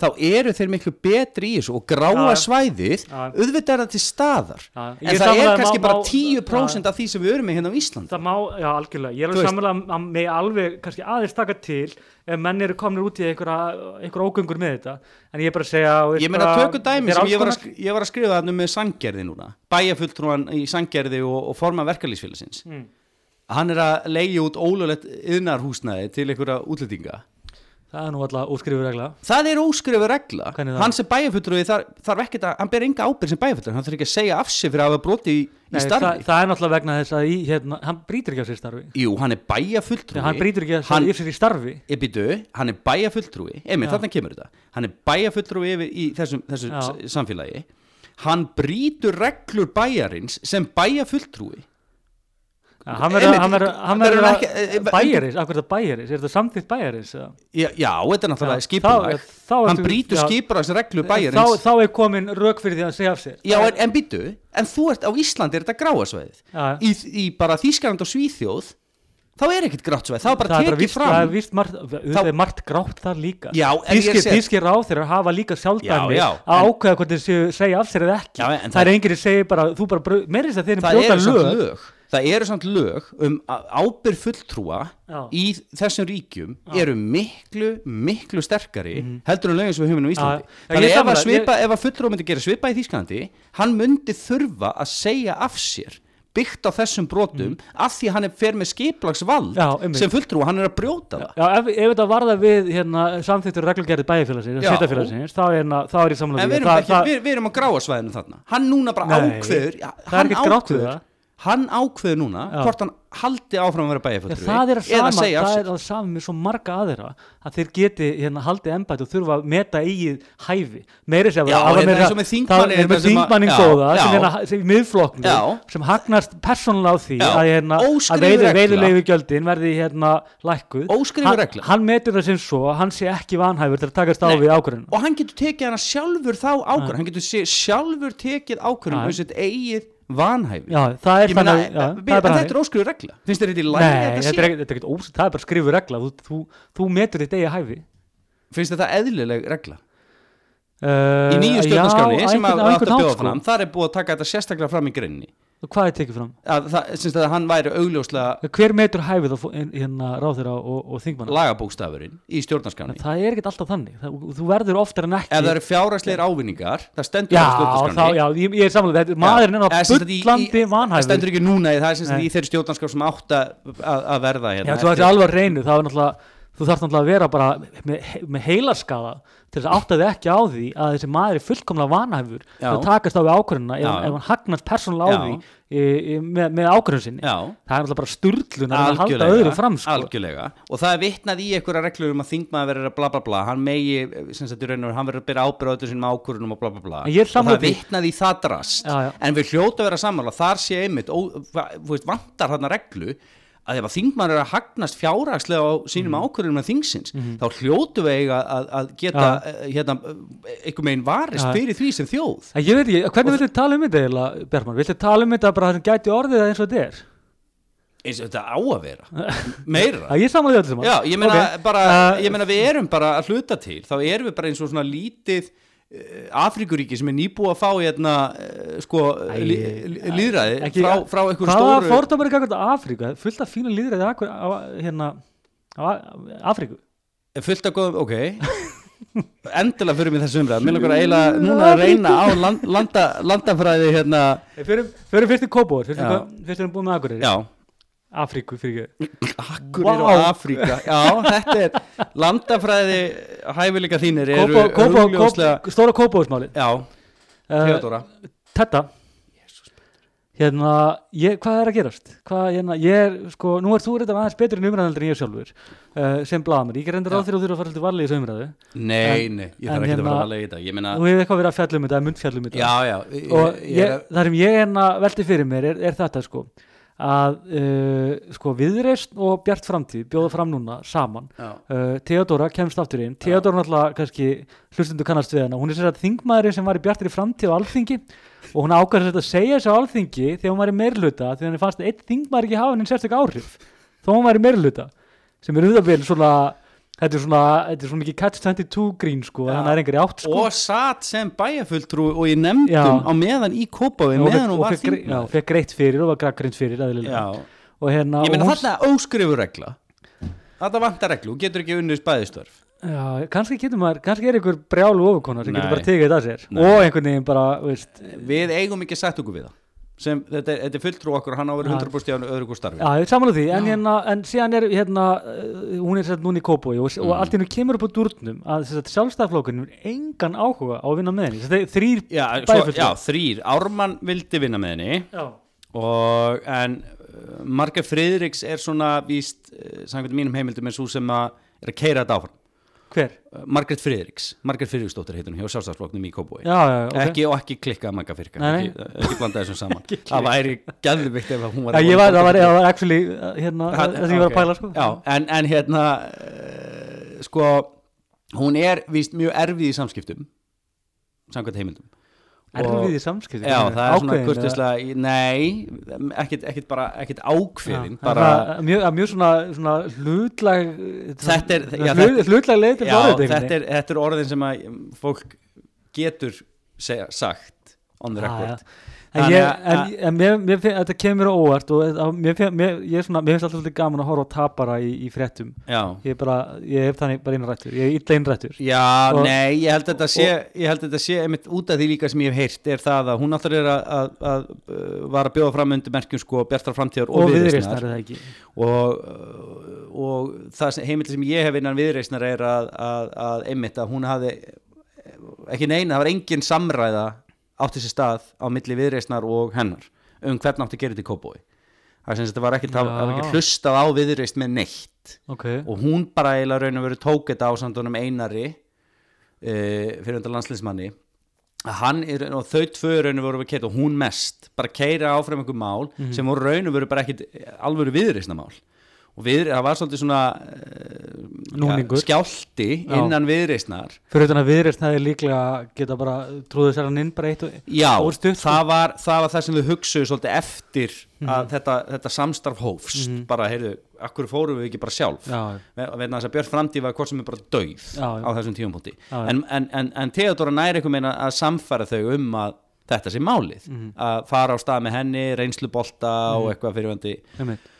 þá eru þeir miklu betri í þessu og gráa já. svæðið Já. auðvitað er það til staðar. Ég en það er að kannski má- bara má- 10% af því sem við erum með hérna á Íslandi. Það má, já algjörlega. Ég er að með alveg kannski aðeins taka til ef menn eru komnir út í einhverja ógöngur með þetta. En ég er bara að segja Ég meina tökum dæmi sem ég var, að, ég var að skrifa þarna með sanggerði núna bæjafulltrúan í sanggerði og, og forma verkalýsfélagsins Mm. hann er að leigja út ólulegt yðnarhúsnæði til einhverja útlendinga það er nú alltaf óskrifu regla. Það er óskrifu regla. Hann sem bæjafulltrúi þar, þarf ekkert að hann ber enga ábyrð sem bæjafulltrúi hann þarf ekki að segja af sig fyrir að hafa broti í, í starfi. það, það er náttúrulega vegna þess að í, hérna, hann brýtur ekki á sér starfi. Jú, hann er bæjafulltrúi Nei, hann brýtur ekki á hann, sér í starfi. Ég býtu, hann er bæjafulltrúi einmitt, Já. þarna kemur þetta. Hann er bæjafulltrúi yfir í þessum, þessu Já. s- samfélagi. Hann brýtur reglur bæjarins sem bæjafulltrúi Ja, hann verður Einmitt, hann verður- hann verður verður hann að ekki- eh, eh, bæjaris, akkur þetta bæjaris er þetta samþýtt bæjaris eða? já, já, þetta er náttúrulega skipulag. þá- þá hann ertu- brýtur já. skipulags reglur þá, bæjarins þá er komin rauk fyrir því að segja af sér. Já, en, en býtu, en þú ert á Íslandi er þetta gráasvæðið í, í bara Þýskaland og Svíþjóð þá er ekkert grátt það er bara er tekið fram. það er víst margt, er margt grátt þar líka. Þýskir ráþeirar hafa líka sjálfdæmi Já, já, að en- ákveða hvort þeir segja af sér eða ekki. Já, en það, það- er enginn sem segir bara, þú bara brau- meira þess að þeir brjóta eru samt lög. lög það eru samt lög um ábyrð fulltrúa Já. í þessum ríkjum eru miklu, miklu sterkari heldur en lögin sem við höfum í Íslandi. Já, já, þannig ég ef, að svipa, ef að fulltrúa myndi gera svipa í Þýskalandi hann myndi þurfa að segja af sér byggt á þessum brotum af því hann er fer með skiplagsvald. Já, sem fulltrúa, hann er að brjóta það Já, ef, ef þetta varða við hérna, samþýttur Já. þá er, hérna- þá er ég samanlega en við erum, ekki, við, við erum á gráasvæðinu þarna hann núna bara Nei, ákveður já, það hann við ákveður það. Hann ákveður núna Já. hvort hann haldi áfram að vera Já, bæjarfulltrúi það er að sama, er að með svo marga aðeira að þeir geti hérna haldið embætt og þurfa að meta eigið hæfi. Meiri sem það hérna eins og með þingmanni, það er með sem að- þingmannin já, góða sem er að- sem Já. sem hagnast persónulega á því að, hérna, að veiðulegu gjöldin verði hérna lækkuð. Hann, hann metur það sem svo að hann sé ekki vanhæfur til að takast á við ákvörðun og hann getur tekið hana sjálfur þá ákvörðun. Hann getur sjálfur tekið ákvörðun Vanhæfi Já, það er þannig en það er bara þetta er óskrifu regla. Finnst þér þetta í lægi Nei, þetta þetta sé? er ekkert- þetta er ekkert ós, það er bara skrifu regla. Þú, þú, þú metur þitt eigið hæfi. Finnst þetta eðlileg regla? Uh, í nýju stjórnarskráni sem að átt að bjóða sko. fram þar er búið að taka þetta sérstaklega fram í greinni Hvað er tekið fram? að, það, syns að hann væri augljóslega Hver metur hæfið á hérna ráðherra og, og þingmanna? lagabókstafurinn í stjórnarskráni Það er ekkert alltaf þannig. Það, Þú verður oftar en ekki ef það eru fjárhagslegir ávinningar það stendur Já, á þá, stjórnarskráni já, ég, ég er samlega þetta. Maðurinn er í- bullandi það vanhæfur stendur ekki núna það er í þeirri stjórnarskrá sem átt að, verða Já, hérna svo þetta er alveg að reynu þá er náttúrulega Þú þarf náttúrulega að vera bara með, með heilaskaða til þess að átta þig ekki á því að þessi maður er fullkomlega vanhæfur til að takast á við ákvörðuna ef, ef hann hagnast persónulega á Já. því e, e, með, með ákvörðun sinni Já. Það er náttúrulega bara sturlun að halda öðru fram sko. algjörlega og það er vitnað í einhverja reglur um að þingmaður verður að bla bla bla hann megi, sem sagt hann verður að byrja ábyrða öllu sínum ákvörunum og bla bla bla og það er því. vitnað í það drast já. en við hljóta að að ef að þingmaður er að hagnast fjárhagslega á sínum mm. ákvörunum með þingsins þá hljótu við eiga að, að geta. Já. uh, hérna, einhver megin varist Já. fyrir því sem þjóð En Ég veit ekki, hvernig viltu tala um þetta Bjarman? Viltu tala um þetta bara það sem gæti orðið eins og þetta er? eins og þetta á að vera meira Já, ég samanlega þetta saman Já, ég meina, Ok, bara, uh, ég meina við erum bara að hluta til þá erum við bara eins og svona lítið Afrikuríki sem er nýbúið að fá hérna, uh, sko, líðræði frá, frá einhverju Hvaða stóru fordómar er gækvæmt á er Fullt af fínu líðræði á, hérna, er fullt af góðum, ok. Endilega fyrir mig þessu umræð mér langar að eiginlega núna að reyna á land, landa, landafræði hérna. Fyrir, fyrir fyrst í Kópóður, fyrst Já. fyrst erum búin með Akureyri. Já, Afríku, fyrir ekki. Akkurir Vá. og Afríka. Já, þetta er landafræði hæfileika þínir eru augljóslega Kópó, Stóra Kópóðsmálið já, Theodora Þetta Hérna, ég, hvað er að gerast? Hvað, hérna, ég er, sko, nú er þú reynda aðeins betur en umræðaldur en ég sjálfur uh, sem blaðamur, ég er reynda ráð að þú eru að fara alltaf varlega í þessu umræðu. Nei, nei, ég en þarf ekki að hérna- vera að lega í þetta ég meina, Þú hefur eitthvað verið að fjalla um þetta, munnfjalla um þetta. Já, já ég, og ég, það sem ég hérna velti fyrir mér er, er þetta sko að uh, sko viðreist og bjart framtíð bjóða fram núna saman. Uh, Theodora kemst aftur inn. Theodora náttúrulega kannski hlustundu kannast við hana. Hún er sér að þingmaðurinn sem var í bjartri framtíð á alþingi og hún ákvæður að segja þessu á alþingi þegar hún var í meirluta því hann fannst að einn þingmaður ekki hafa henni sérstök áhrif. Þó hún var í meirluta sem er auðvitað svona þetta er svona, þetta er svona mikið catch 22 grín sko, Já. þannig að það er einhverju átt sko. Og satt sem bæjarfulltrú og í nefndum Já. á meðan í Kópaví meðan hún var grei- já, fekk greitt fyrir og var gaggrind fyrir og hérna ég meina hún- þarna er óskrifur regla. Þetta vantar reglu, hún getur ekki unnið spæðistörf Já, kannski getur maður, kannski er einhver brjálu ofurkonar sem getur bara tekið þetta að sér. Nei. og einhvern veginn bara, veist við eigum ekki sagt okkur við það sem, þetta, er, þetta er fulltrú okkur, hann á að vera Já. 100% í öðru hvort starfi Já, ég samanlega því, en, hérna, en síðan er hérna, uh, hún er sett núna í Kópói og, og Mm. allt hennu kemur upp á dúrnum að sjálfstæðflokkurinn er engan áhuga á að vinna með henni, er þrýr bæjarfulltrúar. já, þrýr, Ármann vildi vinna með henni já, og en uh, Marga Friðriks er svona víst, uh, samkvæmt mínum heimildum er svo sem að er að keira þetta áfram hver? uh, Margaret Friðriks, Margaret Friðriksdóttir heitir hún hjá sjálfstæðsflokknum í Kópói Já, já, já, ok. Ekki og ekki klikka Marga Friðrika Nei, nei. ekki, ekki blanda þessum saman. Það væri gæðvikt ef hún var ég var, það var, var actually uh, hérna, það sem ég var að pæla sko. Já, en, en hérna uh, sko hún er víst mjög erfið í samskiptum samkvæmt heimildum Erfið í samskipti Já, það er svona ákveðin, kurtislega, nei, ekkit, ekkit bara, ekkit ákveðin, Já, bara, það- mjög, mjög svona, svona hlutlag Þetta er- já, hlut, þetta- hlutlag leið til já, orðið þetta er, þetta er orðin sem að fólk getur segja, sagt on the Já, record. já. En, ég, að- en, en mér, mér, finn- þetta kemur óvart og mér, finn- mér, ég svona, mér finnst alltaf svolítið gaman að horfa á tapara í, í fréttum. Já, ég bara, ég hef þannig bara innrættur ég er illa innrættur já, Og- nei, ég held að þetta sé, að sé einmitt út af því líka sem ég hef heyrt er það að hún alltaf er að, að, að uh, var að bjóða fram undir merkjum sko bjartar framtíðar og, og það ekki? Og, uh, og það sem, heimild sem ég hef innan viðreisnar er að, að, að einmitt að hún hafi ekki neina, það var engin samræða átti sér stað á milli viðreisnar og hennar um hvern átti að gera þetta í kópói það sem þetta var ekki Já. hlustað á viðreist með neitt. Ok, og hún bara eiginlega raun og veru tók þetta á samtunum einari uh, fyrir undan hann er, og þau tvö raun og veru að keita og hún mest, bara keira áfram einhver mál Mhm. sem voru raun og veru bara ekkit alvöru viðreisna mál og við, það var svolítið svona uh, Núningur. skjálti Já. innan viðreisnar fyrir að viðreist hefði líklega geta bara trúðið sér hann inn bara eitt og Já, sko. það var, það var það sem við hugsuðu svolítið eftir Mhm. að þetta, þetta samstarf hófst bara, heyrðu, akkur fórum við ekki bara sjálf já, vegna þess að Björn framtíð var hvort sem er bara dauð Já, á þessum já. en, en, en, en Theodora næri einhver meina að samfæra þau um að þetta sé málið Mhm. að fara á stað með henni, reynslubolta og eitthvað fyrirvændi einmitt. e,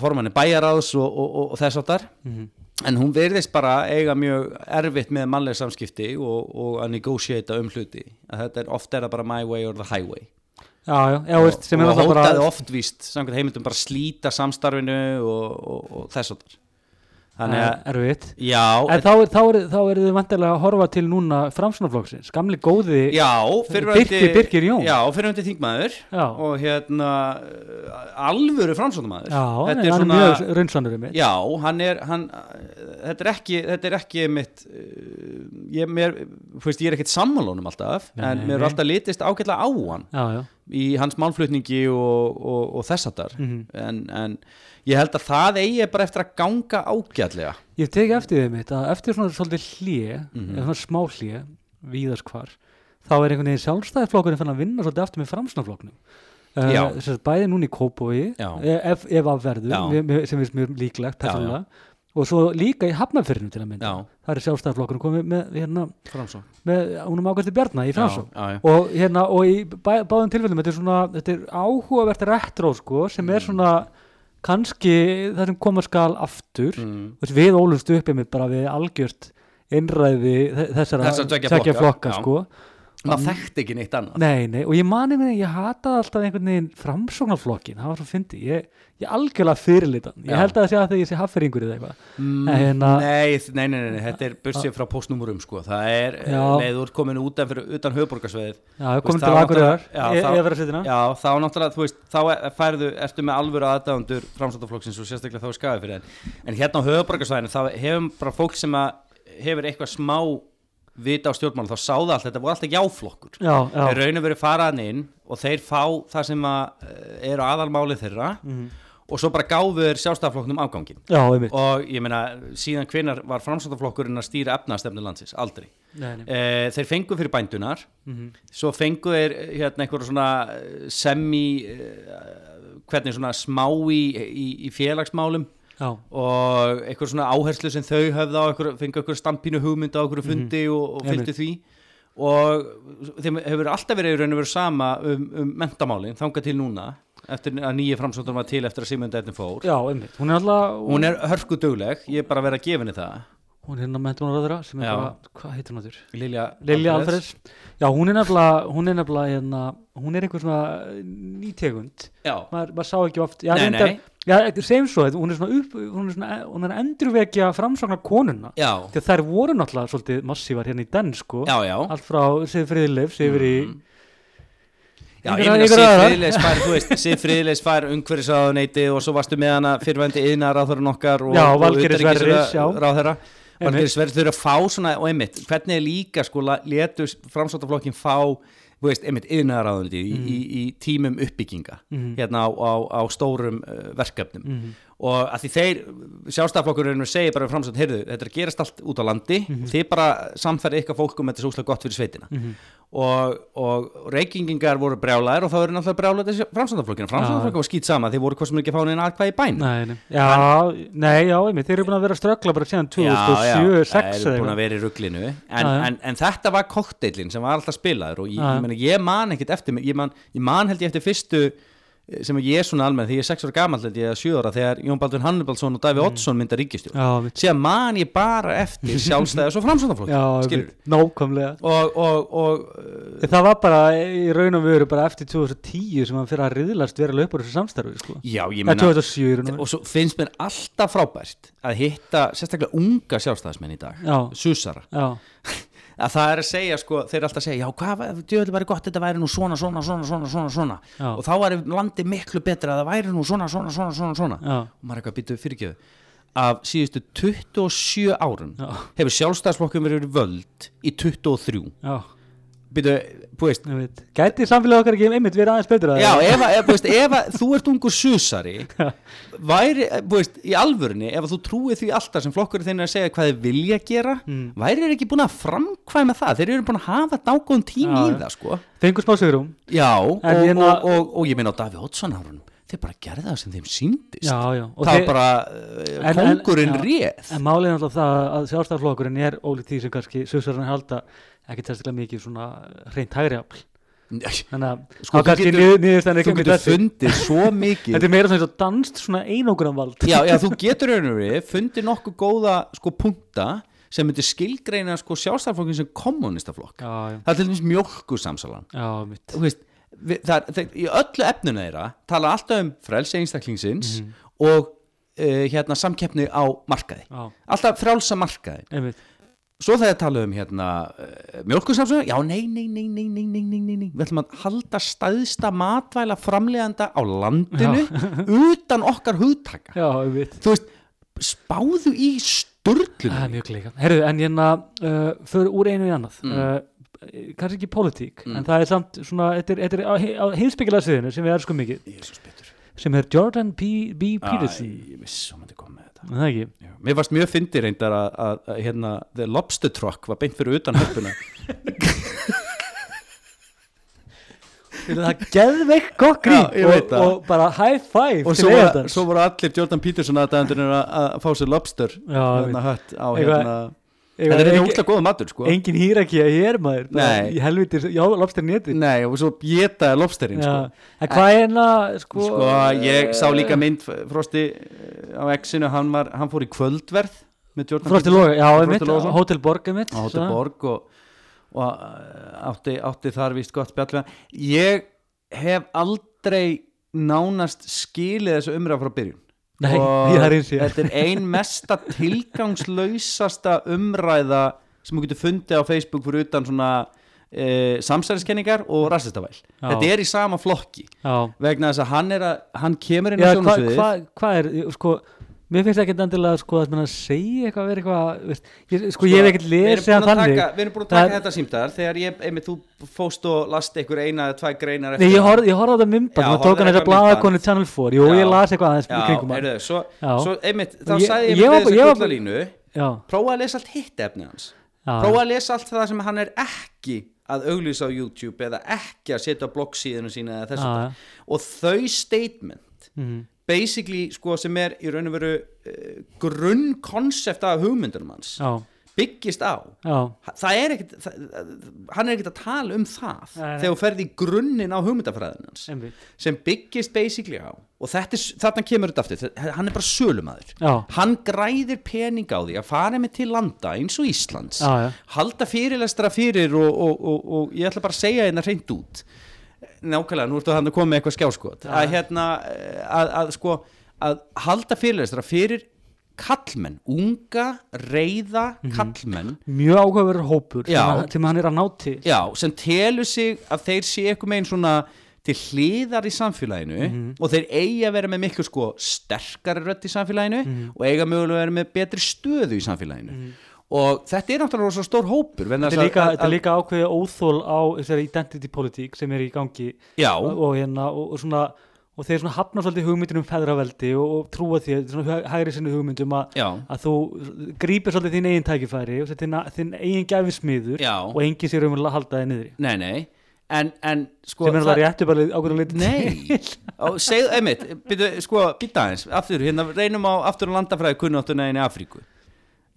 formanni bæjaráðs og, og, og, og þess áttar Mhm. en hún verðist bara eiga mjög erfitt með mannlega samskipti og, og að negotiata um hluti. Að þetta er oft er það bara my way or the highway. Já, já, já, veist, sem er og hótaði bara oft víst samkvæmt heimildum bara slíta samstarfinu og, og, og þess áttar þannig að erfitt. Já, en þá er, þá er, þá er þið vantilega að horfa til núna framsunarflokksins, gamli góði já Birkir- Birkir Jón. já, fyrirvændi þingmaður og hérna alvöru framsóknarmaður. Já, þetta hann er er svona mjög raunsannur um Já, hann er hann, þetta er ekki þetta er ekki mitt uh, ég, mér, veist, ég er ekkert sammálunum alltaf Nei, en mér er alltaf litist ágætlega á hann já, já, í hans málflutningi og, og, og þessatar Mhm. en, en ég held að það eigi bara eftir að ganga ágætlega ég teki eftir þið mitt að eftir svona svolítið hlje Mhm. eða svona smá hlje, víðast hvar þá er einhvern veginn sjálfstæðisflokkurinn fann að vinna svolítið aftur með framsunarflokknum Já. uh, sem sagt, bæði núna í Kópói Já. ef, ef mér- mér- sem er mjög líklegt Já, já. persónulega og svo líka í hafnafyrinu til að mynda Já. það er sjálfstæðisflokkurinn komið með, hérna, Framsó með húnum ágætti Bjarna í framsók já, já. og hérna og í bæ, báðum tilfellum þetta er svona þetta er áhugavert retro sko sem Mm. er svona kannski það sem koma skal aftur Mm. við ólumst upp með bara við algjört innræði þe- þessara tveggja flokka, sko. Maður þekkti ekki neitt annað. Nei, nei, og ég mani mig, ég hataði alltaf einhvern veginn framsóknarflokkin, það var svo fyndi ég, ég algjörlega fyrirlitan. Ég held að það sé að þegar ég sé hafferingur eða eitthvað. Mm, hérna- nei, nei, nei, nei, þetta er bursið frá postnúmurum sko. það er Já. leið úr komin út af utan höfuborgarsveið já, veist, til Akureyrar verið að setja Já, þá náttúrulega, þú veist, þá færðu, ertu með alvöru aðdáðundur framsættaflokksins og sérstaklega þá er á vita á stjórnmálum, þá sáðu allt, þetta voru alltaf jáflokkur. já, já, Þeir raunum verið faraðan inn og þeir fá það sem að eh, eru aðalmálið þeirra og svo bara gáfu þeir sjálfstæðaflokknum afgangin. já, Og ég meina, síðan hvenar var framsættaflokkurinn að stýra efnastefnu landsins? Aldrei. nei, nei. Eh, þeir fengu fyrir bændunar Mhm. svo fengu þeir eh, hérna einhverja svona semi hvernig svona smá í, í, í félagsmálum já, og einhver svona áherslu sem þau höfðu á fengu einhver stampínu hugmynd á einhverju fundi og, og fylgdu því. Og þeim hefur alltaf verið í raun og veru sama um, um mentamálin þangað til núna eftir að nýja framsóttur var til eftir að Sigmund Edni fór. Já, einmitt. Hún er alltaf, hún er hörku dugleg, ég er bara verið að gefa henni það. Hún er hérna mentumálaráðara sem er bara, hvað heitir hún áttur? Lilja, Lilja Alfreds já, hún er nefnilega, hún er nefnilega hérna, hún er einhver svona nýtegund. Já, maður, maður sá ekki oft já, Nei, nei. Já, segjum svo, hún er svona upp hún er, svona, hún er endurvekja framsóknar konuna já, því að þær voru náttúrulega svolítið massívar hérna í den sko já, já allt frá Sif Friðleifs yfir í Mm. Já, ég meina. Friðleis fær, þú veist, Sif Friðleis fær umhverfisáðuneyti og svo varstu með hana fyrirvændi yðnar ráðherran okkar og, og Valgeir Einmitt. Sverris þau eru að fá svona, og einmitt, hvernig er líka sko, la- létu framsóttaflokkin fá veist, einmitt, yðnaðaráðuneyti í, í, í tímum uppbygginga Mhm. hérna á, á, á stórum uh, verkefnum Mhm. og að því þeir sjálfstæðaflokkurinn segir bara við framsótt, heyrðu, þetta er gerast allt út á landi þið bara samferði ykkar fólk um þetta er svo úslega gott fyrir sveitina Mhm. Og, og reykingingar voru brjálæðir og þá eru náttúrulega brjálæðir framstæðaflokkina framstæðaflokkina var skýt sama, þeir voru hvað sem ekki fá neina aðkvæði bæn Nei, nei. Já, nei, já, einmitt, þeir eru búin að vera að ströggla bara síðan 2007-2006 það er búin að vera í rugglinu en, en, en þetta var kokteilin sem var alltaf spilaður og ég, ég, ég man ekkit eftir ég man, ég man held ég eftir fyrstu sem ég er svona almenn því ég er 6 ára ég að 7 ára þegar Jón Baldur Hannibalsson og Daví Oddsson mynda ríkistjórn Mm. Síðan man ég bara eftir sjálfstæðis og einmitt, nákvæmlega. Og, og, og Það var bara í raun og veru bara eftir 2010 sem hann fyrir að riðlast upp á þessu samstarfi sko. já, ég Það meina 2007 í raun og svo finnst mér alltaf frábært að hitta sérstaklega unga sjálfstæðismenn í dag. Susara. Já, að það er að segja sko, þeir eru alltaf að segja já hvað, djöðlega væri gott þetta væri nú svona, svona, svona, svona, svona, svona. Og þá væri landi miklu betra að það væri nú svona, svona, svona, svona, svona. Já, og maður er eitthvað býtuð fyrirgjöðu af síðustu 27 árum Já. hefur sjálfstæðsflokkum verið völd í 23 já Gæti samfélag okkar ekki einmitt verið aðeins betur að Já, ef, að- ef, þú veist, ef að þú ert ungur susari væri, veist, í alvörunni ef að þú trúið því alltaf sem flokkur er að segja hvað þið vilja gera Mm. væri þeir ekki búin að framkvæma það? Þeir eru búin að hafa dágóðum tími í það sko. Fengur smá sigurum Já, og, En og, hérna- og, og, ég meina á Daví Oddsson árunum þeir bara gerði það sem þeim síndist Já, já það þeir- bara En- en- kongurinn já. réð. En málið er náttúrulega það að sjálfstæðarflokkurinn er ólíkt því sem kannski susarinn halda ekki sérstaklega mikið svona reynt hægri afl. Þannig að Sko, þú getur- þú getur fundið svo mikið. Þetta er meira svona danst svona einóguran vald já, já, þú getur raunur fundið nokkuð góða sko punta sem myndir skilgreina sko sjálfstæðarflokkin sem kommunistaflokk það er til dæmis mjölkusamsalan já, mitt þú veist, við, það, það, í öllu efninu þeirra tala alltaf um frelsi einstaklingsins og uh, hérna samkeppni á markaði. Já, alltaf frjálsa markaði einmitt. Svo þegar tala um hérna uh, mjölkusamsalan, já nei, nei, nei, nei, nei, nei, nei, nei, við ætlum að halda staðista matvæla framleganda á landinu utan okkar hugtaka. Já, einmitt. Þú veist, spáðu í Það er mjög klíka Herru, en hérna uh, fyrir úr einu í annað. Mm. uh, kannski ekki pólitík en það er samt svona, þetta er, þetta er á, á heimsbyggilega sviðinu sem við erum mikið. Sem er Jordan P. B. Peterson. Æ, ég vissi að maður koma með þetta. Það ekki? Já, mér varst mjög fyndi reyndar að, að, að hérna, The Lobster Truck var beint fyrir utan höppuna Það er geðveik gott ég og, og bara high five og svo, var, svo voru allir Jordan Peterson aðdæðandur að, að fá sér lobster Já, hérna á hérna Ég þetta er ekki ekki- úslega góða matur sko engin hýrakja hér maður bara Nei. í helviti, já, lobster neti nei og svo getaði lobsterinn sko en hvað er hérna sko, sko ég sá líka mynd Frosti eh, á X-inu hann, var, hann fór í kvöldverð með Jordan Frosti. Loga, já, einmitt, Logason. Hotel Borg einmitt, á Hotel. Borg og, og eh, átti, átti þar vist gott spjall ég hef aldrei nánast skilið þessu umræða frá byrjun Nei, og þetta er ein mesta tilgangslausasta umræða sem þú getur fundið á Facebook fyrir utan svona e, samsæðiskenningar og rassistavæl þetta er í sama flokki Já, vegna þess að hann að hann kemur inn á hvað sjónasviðið hva, hva er, sko mér finnst ekki endilega sko að segja eitthvað, vera eitthvað ég, sko, ég hef ekkert lesið að þannig. taka, við erum búin að Það taka þetta símdar þegar ég, einmitt, þú fóst og last einhver eina eða tvær greinar Nei, ég horfði á myndband, Já, maður tók hann eitthvað blaðakonu Channel 4, jú, Já. ég las eitthvað aðeins Já, kringum hann. heyrðu, svo, Já. svo einmitt, þá sagði ég með þess að gullalínu Já, prófa að lesa allt hitt efni hans. Já, prófa að lesa allt það sem hann er ekki að auglýsa á YouTube eða ekki að setja bloggsíðinu sína eða þessu Já, ja. og þau statement mhm, basically sko sem er í raun og veru uh, grunnkonsept af hugmyndunum hans. Já, byggist á. Já, það er ekkit það, hann er ekkit að tala um það nei. þegar þú ferði í grunninn á hugmyndafræðin hans einmitt. sem byggist basically á. Og þetta er, þarna kemur þetta aftur. Hann er bara sölumæður hann græðir pening á því að fara með til landa eins og Íslands já, já, halda fyrirlestra fyrir og, og, og, og ég ætla bara að segja hérna hreint út nákvæmlega, nú ertu að koma með eitthvað skjáskot Já. að hérna að, að sko að halda fyrirlestra fyrir kallmenn, unga reyða Mhm. kallmenn mjög áhugaverður hópur Já. sem hann er að ná til já, sem telur sig að þeir sé eitthvað meginn svona til hliðar í samfélaginu Mhm. og þeir eigi að vera með miklu sko sterkari rödd í samfélaginu Mhm. og eiga mögulega að vera með betri stöðu í samfélaginu og þetta er náttúrulega svo stór hópur Þetta er líka, að- að- líka ákveðið óþól á þessari identity politík sem er í gangi. Já, og, og hérna og, og svona og þeir svona hafna svolítið hugmyndin um feðraveldi og, trúa því, svona hægri sinni hugmyndum að, já, að þú grípir svolítið þín eigin tækifæri og þinn, þinn eigin gæfi smiður Já. og enginn sér um að halda þið niðri. Nei, nei. En, en sko sem er alveg réttu bara ákveður leiti Nei, og segð, einmitt, byrju, sko, býta aðeins, aftur, hérna reynum á aftur á landafræði kunnáttuna inn í Afríku.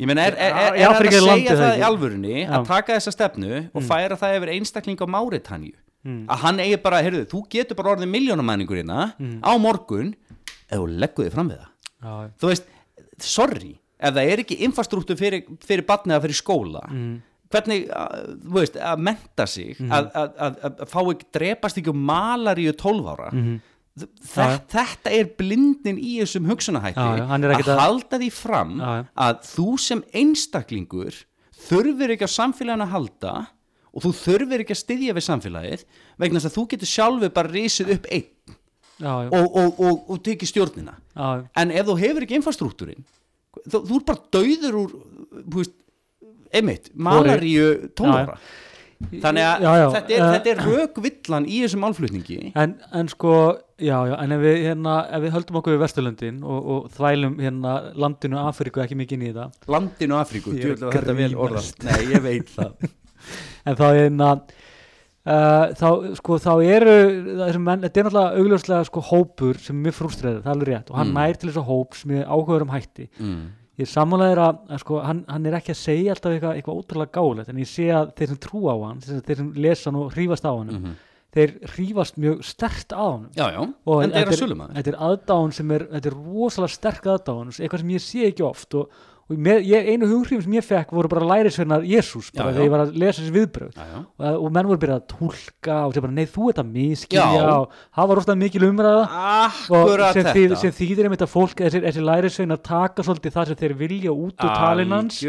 Ég meina, er, er, er, er er að segja það það í alvörunni Já. að taka þessa stefnu og færa það yfir einstakling á Máritanju? Mm. Að hann eigi bara, heyrðu, þú getur bara orðið miljónamæningur hérna Mm. á morgun ef þú leggur þig fram við það. Já, Þú veist, sorry, ef það er ekki infrastruktúr fyrir, fyrir batnið að fyrir skóla, mm, hvernig, að, þú veist, að menta sig, að, að, að, að fá ekki, drepast ekki um malaríu 12 ára, mhm. Þe- þetta er blindin í þessum hugsunahætti Já, já, að að- halda því fram Já, að þú sem einstaklingur þurfir ekki á samfélaginu að halda og þú þurfir ekki að styðja við samfélagið vegna þess að þú getur sjálfur bara risið upp einn og, og, og, og tekið stjórnina. Já, en ef þú hefur ekki infrastruktúrin þú, þú er bara dauður úr einmitt malaríu tónara þannig að Já, já, þetta, er, þetta er rökvillan í þessum málflutningi. En, en sko, já, já, en ef við, hérna, ef við höldum okkur við Vesturlöndin og, og þvælum hérna landinu Afríku ekki mikið inn í það landinu Afríku, er að þetta vel orðað. nei, ég veit það. En þá hérna uh, þá, sko, þá eru þessum menn, þetta er náttúrulega augljóslega sko hópur sem er mjög frústræður, það er alveg rétt. Og hann Mm. nær til þess að hóps með áhugaður um hætti. Mm. Ég er sammálaðir að, að sko, hann, hann er ekki að segja alltaf eitthvað, eitthvað ótrúlega gáulegt en ég sé að þeir sem trú á hann þeir, sem lesa hann og hrífast á hann Mhm. þeir hrífast mjög stert á hann já, já, og er þetta þetta er aðdáun sem er, þetta er rosalega sterk aðdáun eitthvað sem ég sé ekki oft og, og með, ég, einu hughrifin sem ég fekk voru bara lærisveinar Jésús, bara Já, já. þegar ég var að lesa þessi viðbröð og, og menn voru byrjað að tólka og segja bara, nei, þú ert að miskilja og það var rosalega mikil umræða. Og akkurat sem, þetta. þýð, sem þýðir einmitt að fólk, þessi, þessi lærisveinar taka svolítið það sem þeir vilja út úr talinans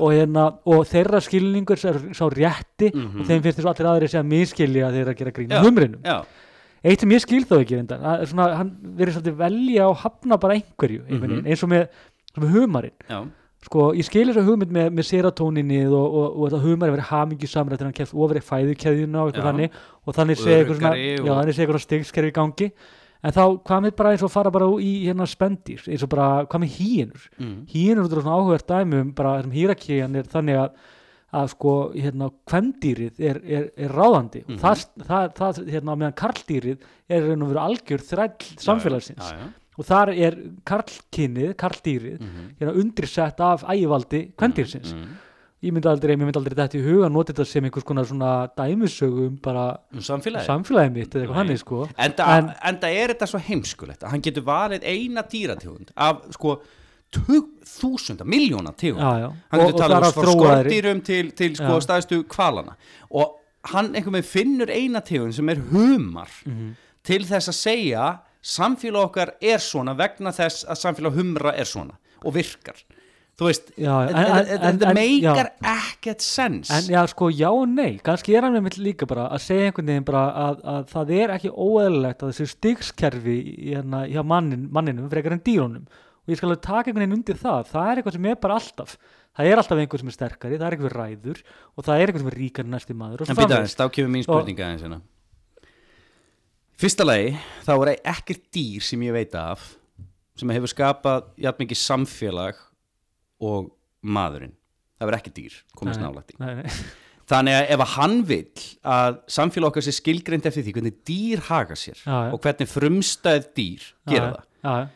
og, hérna, og þeirra skilningur sá, sá rétti Mhm. og þeim finnst þess að allir aðrir segja miskilja þegar þeir að gera grína humrinum. eitt sem ég skil þó ekki að, svona, hann verið svolítið velja og hafna bara einhverju mm Mhm. eins og með, með humarinn sko, ég skil þess að hugmynd með, með serotóninni og, og, og að humarinn verið hamingju samrætt þegar hann kemst ofrið fæðukeðjuna og eitthvað Já. þannig og þannig sé eitthvað svona, og- já, þannig sé eitthvað stigskerfi í gangi en þá hvað með bara eins og fara bara í hérna spendýr, eins og bara hvað með hýinur mm. hýinur út af svona áhugað dæmi um bara þessum hýrakíjan er þannig að að sko, hérna, kvendýrið er, er, er ráðandi Mhm. og það, það, það, hérna, meðan karldýrið er raun og veru algjör þræll samfélagsins já, já. Og þar er karlkinnið, karldýrið Mhm. hérna, undirsett af ægivaldi kvendýrsins Mhm. ég myndi aldrei, mér myndi aldrei þetta í huga nota þetta sem einhvers konar svona dæmisögum bara um samfélagi samfélagið mitt eða eitthvað Nei. hannig sko enda, En- enda er þetta svo heimskulegt að hann getur valið eina dýrategund af sko þúsunda, miljóna tegund já, já. hann getur talað um þróaðri. skortýrum til, til sko Já. staðistu kvalana og hann einhvern veginn finnur eina tegund sem er humar Mhm. til þess að segja samfélag okkar er svona vegna þess að samfélag humra er svona og virkar. Þú veist, þetta meikar ekkert sens. En já, sko, já og nei, kannski er hann með mitt líka bara að segja einhvern veginn bara að, að það er ekki óeðlilegt að þessi stigskerfi hérna, hjá mannin, manninum frekar en dýrunum. Og ég skal alveg taka einhvern veginn undir það, það er eitthvað sem er bara alltaf. Það er alltaf einhver sem er sterkari, það er einhver ræður og það er einhver sem er ríkari en næsti maður og En svo býta framvegis. aðeins, þá kemur mín spurninga aðeins hérna. Fyrsta lagi, þá er ekkert dýr sem ég veit af sem hefur skapað jafn mikið samfélag og maðurinn. Það verður ekki dýr, komist Nei, nálægt í. Þannig að ef að hann vill að samfélag okkar sé skilgreind eftir því hvernig dýr haga sér Já, og hvernig frumstæð dýr gera Já, það já,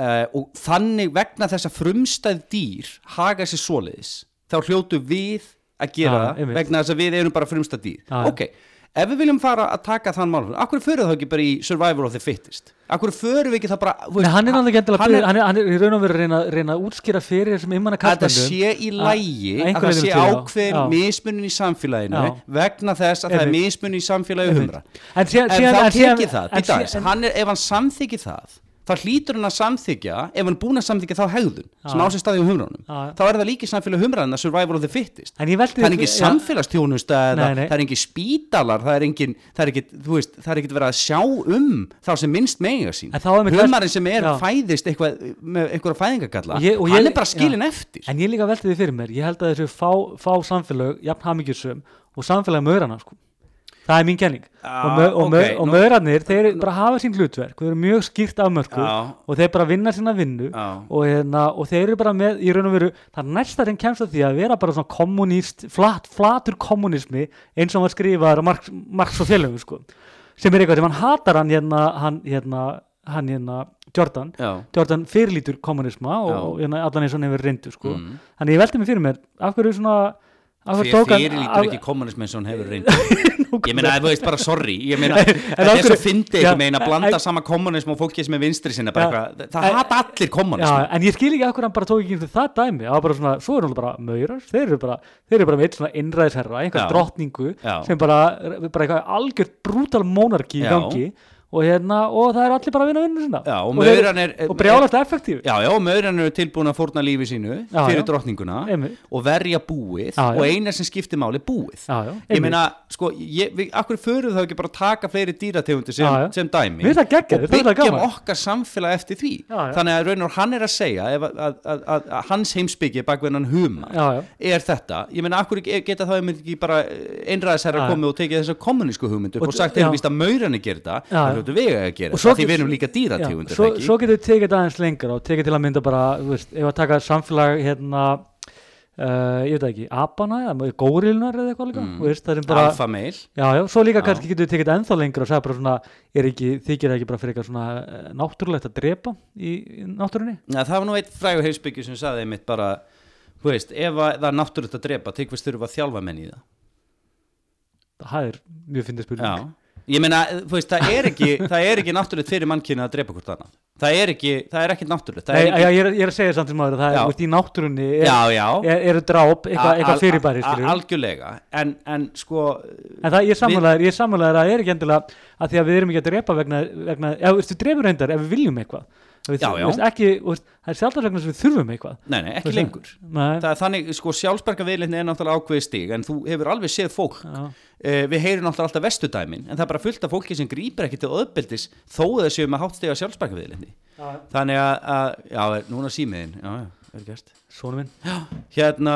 uh, og þannig vegna þess að frumstæð dýr haga sér svoleiðis þá hljótu við að gera það vegna þess að við erum bara frumstæð dýr Já, já. Ef við viljum fara að taka þann málum akkur fyrir það ekki bara í survival of the fittest akkur fyrir við ekki það bara þú Nei, hann er náttúrulega endilega, er- hann er, hann er í raun og veru reyna, reyna að útskýra fyrir þessum immanna að það sé í lægi að það sé Já. mismunin í samfélaginu Já. vegna þess að það er mismunin í samfélagi Einmitt. humra En en þá en síðan, tekið það, en býta síðan- aðeins, en- hann er, ef hann samþykir það þá hlýtur hann að samþykja ef hann búin að samþykja þá hegðun sem Já. á sér staði um humránum Já. þá er það líka í samfélagi humraðin að survival of the fittest það er já. samfélagstjónusta það er engin spítalar það er ekkit verið að sjá um þá sem minnst mega sín humarinn sem er Já. fæðist eitthvað með einhverja fæðingagalla ég- hann ég- er bara skilin já. eftir En ég líka velti því fyrir mér, ég held að þessu fá, fá samfélög, jafn hamingjusum og samfélag möðrana sko. Það er mín kenning Já, og, mö, og, ok, mö, og nú- möðranir, þeir bara hafa sín hlutverk þeir eru mjög skýrt afmörku Já. og þeir bara vinna sína vinnu Já. og, hérna, og þeir eru bara með í raun og veru, það næsta þeim kemst að því að vera bara svona kommunist, flat, flatur kommunismi eins og var skrifaður á Marx, Marx og félögu sko. sem er eitthvað sem hann hatar hann hérna, hann hérna, hann hérna Jordan Já. Jordan fyrirlítur kommunisma og, og hérna, allan eins og hann hefur reyndu sko. Mm. þannig ég velti mig fyrir mér af hverju svona tók hann- fyrir lítur ekki kommunism eins og hann hefur reynd Ég meina, þú veist bara sorry. Ég meina, þetta er svo fyndið ekki meina að blanda sama kommunism og fólki sem er vinstri sinna Það hata allir kommunism en ég skil ekki hverju hann bara tók ekki það dæmi. Það var bara svona, svo eru hann bara maurar. Þeir eru bara, þeir eru bara með eitt svona innræðisherra einhver drottningu sem bara, algjört brútal mónarki í gangi og hérna, og það er allir bara að vinna vinnu sinna Já, og er- og brjálast effektív. Já, já, möðurinn eru tilbúin að fórna lífi sínu Já, fyrir Einmitt. og verja búið og eina sem skiptir máli búið. Ég meina, sko, ég, við, akkur förum þá ekki bara taka fleiri dýrategundir sem, sem dæmi geggjað, og byggjum okkar samfélag eftir því? Þannig að raun og hann er að segja að, að, að, að, hans heimsbyggi bak við hann huma er þetta, ég meina, akkur geta þá einmitt ekki bara einræðisherra Já, já. komið og tekið þessa kommunísku hugmyndu og, Og- sagt, hefur víst að þetta? Já, það. Hljótu við að gera Og þetta, því við erum líka Já, dýrategundir svo, svo getur við tekið þetta aðeins lengra og tekið til að mynda bara, þú veist, ef að taka samfélag hérna uh, ég veit það ekki, apana eða górilnar eða eitthvað líka, Mm. veist, það bara alfa meil Já, já, svo líka Já. kannski getur við tekið þetta ennþá lengra og sagði bara svona, er ekki, þykir það ekki bara fyrir eitthvað svona eh, náttúrulegt að drepa í, í náttúrunni? Já, það var nú eitt frægur heimsbyggju sem sagði einmitt bara, þú veist, ef að það er náttúrulegt að drepa, ég meina, þú veist, það er ekki, það er ekki náttúrulegt fyrir mannkynna að drepa hvort annað. Það er ekki, það er ekki náttúrulegt. Nei, ekki, ég, er, ég er að segja samt sem maður að það Já. er, veist, í náttúrunni er, já, já. er, eru dráp, eitthvað, eitthvað fyrirbæri, al- skilju. Algjörlega, en, en sko, En það, ég er sammálaður, ég er sammálaður að það er ekki endilega að því að við erum ekki að drepa vegna, vegna já, þú veist, við drefum reyndar ef við viljum eitthvað. Við, Já, já. Veist, ekki, veist, það er sjálfsagt vegna sem við þurfum eitthvað. nei, nei, ekki lengur. Nei, Það þannig, sko, sjálfsberga viðleitni er náttúrulega ákveðið stig, en þú hefur alveg séð fólk. Uh, við heyrum náttúrulega alltaf vestudæmin en það er bara fullt af fólki sem grýpir ekki til öðbeldis þó að þau séu með háttstega sjálfsbækaviðlinni já, þannig að, að já, núna símiðin. Já, já, er gert svona minn. hérna,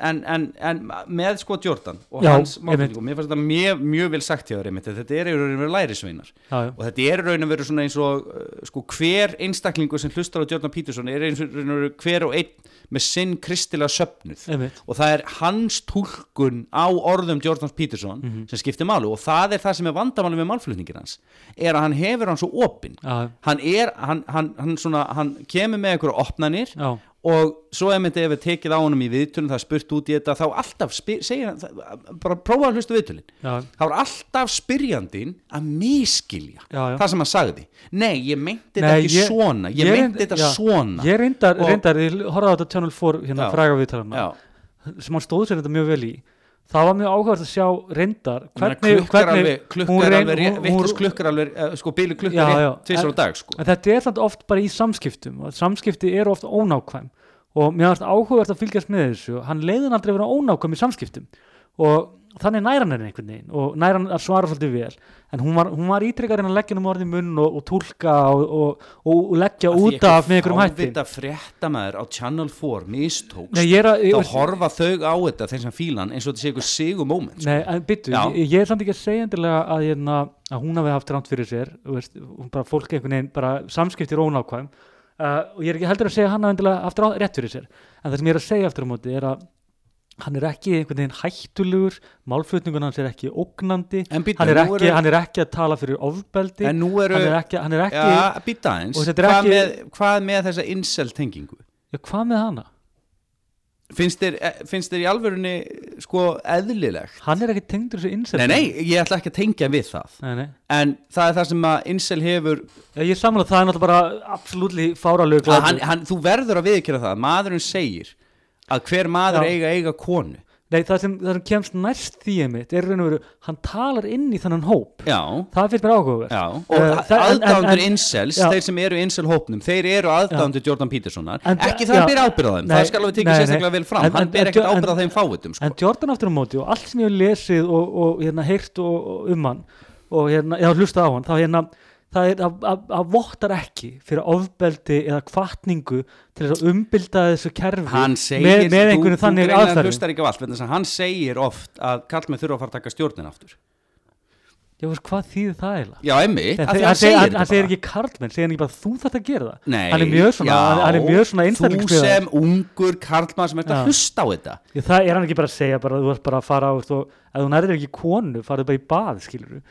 en, en, en með sko Jordan og Já, hans og mér fannst þetta mjög, mjög vel sagt hjá þér þetta er í raun og veru lærisveinar. Já, og þetta er í raun og veru svona eins og uh, sko hver einstaklingur sem hlustar á Jordan Peterson er eins og raun og veru hver og einn með sinn kristilega söfnuð. Einmitt. og það er hans túlkun á orðum Jordan Peterson Mhm. sem skiptir máli. Og það er það sem er vandamáli með málflutningin hans er að hann hefur hann svo opinn. Hann er, hann, hann, hann, svona, hann kemur með einhverju opnanir og svo ef myndi ef við tekið á honum í viðtölun það spurt út í þetta þá alltaf það- bara prófa að hlusta já, þá er alltaf spyrjandinn að miskilja Já, já. það sem hann sagði. Nei, ég meinti þetta ekki ég- svona. Ég, reynd- meinti þetta svona. Ég reyndar, Og- reyndar ég horfði á þetta Channel 4 hérna fræga viðtalana já, sem hann stóð sér þetta mjög vel í. Það var mjög áhugast að sjá reyndar Ég meina, klukkar alveg, vittlust klukkar alveg, eh, sko, bílu klukkar tvisar á dag, sko. en þetta er samt oft bara í samskiptum samskipti eru oft ónákvæm og mér varst áhugast að fylgjast með þessu. Hann leiðin aldrei vera ónákvæm í samskiptum. Og þannig næra hann henni einhvern veginn. Og næra hann að svara svolítið vel. En hún var, hún var ítrykkar en að leggja um orðið í munn og, og túlka og, og, og leggja út af með einhverjum hætti. Þetta fréttamaður á Channel 4 mistókst, Nei, ég er að, ég, þá horfa þau á þetta þeim sem fílan eins og þetta sé ykkur sigur moment, sko. Nei, en byttu, ég, ég er samt ekki að segja endilega að, hérna, að hún hafi haft ránt fyrir sér. Veist, bara fólk einhvern veginn bara samskiptir ónákvæm uh, og ég er ekki heldur að segja hann haft ránt, rétt fyrir sér en það sem ég er að segja aftur á móti er að hann er ekki einhvern veginn hættulegur málflutningun hans er ekki ógnandi býttu, hann, er ekki, eru- hann er ekki að tala fyrir ofbeldi En nú eru, hann er ekki, hvað með þessa incel tengingu? já, hvað með hana? Finnst þér, eh, finnst þér í alvörunni, sko, eðlilegt? hann er ekki tengdur þessu insel Nei, nei, ég ætla ekki að tengja við það. nei, nei. En það er það sem að incel hefur, ég samla það er náttúrulega bara absolutt fáralög þú verður að viðkjöra það, maðurinn segir að hver maður Já. eiga eiga konu. Nei, það sem, það sem kemst næst því einmitt er raun og veru, hann talar inn í þannan hóp. Já, það finnst mér áhugavert Já, og Eh, uh, aðdándur incels, já. þeir sem eru incel hópnum, þeir eru aðdándur Jordan Petersonar. En- ekki það já. að byrja ábyrða þeim, Nei, það skal alveg tekið sérstaklega vel fram. En- hann ber ekkert en- ábyrða þeim fávitum sko. en Jordan aftur á móti og allt sem ég hef lesið og, og hérna, heyrt og, og um hann og hérna, ég har hlustað á hann þá hérna, það er að, að, að vottar ekki fyrir ofbeldi eða kvartningu til að umbilda þessu kerfi segir, með, með þú, einhverju þú þannig greinlega aðferðum. hlustar ekki á allt, vegna þess að hann segir oft að kallmenn þurfa að fara að taka stjórnin aftur. Já, veist, hvað þýðir það eiginlega? já, emmi, að því hann, segir þetta hann segir bara. ekki karlmenn, segir hann ekki bara þú þarft að gera það. Nei, hann er mjög svona, já, hann er mjög svona þú einstaklingsmiðaður. sem ungur karlmann sem ert að hlusta á þetta. Já, það er hann ekki bara að segja bara, þú ert bara að fara á veist, og ef þú nærður ekki konu, farið bara í bað skilur þú,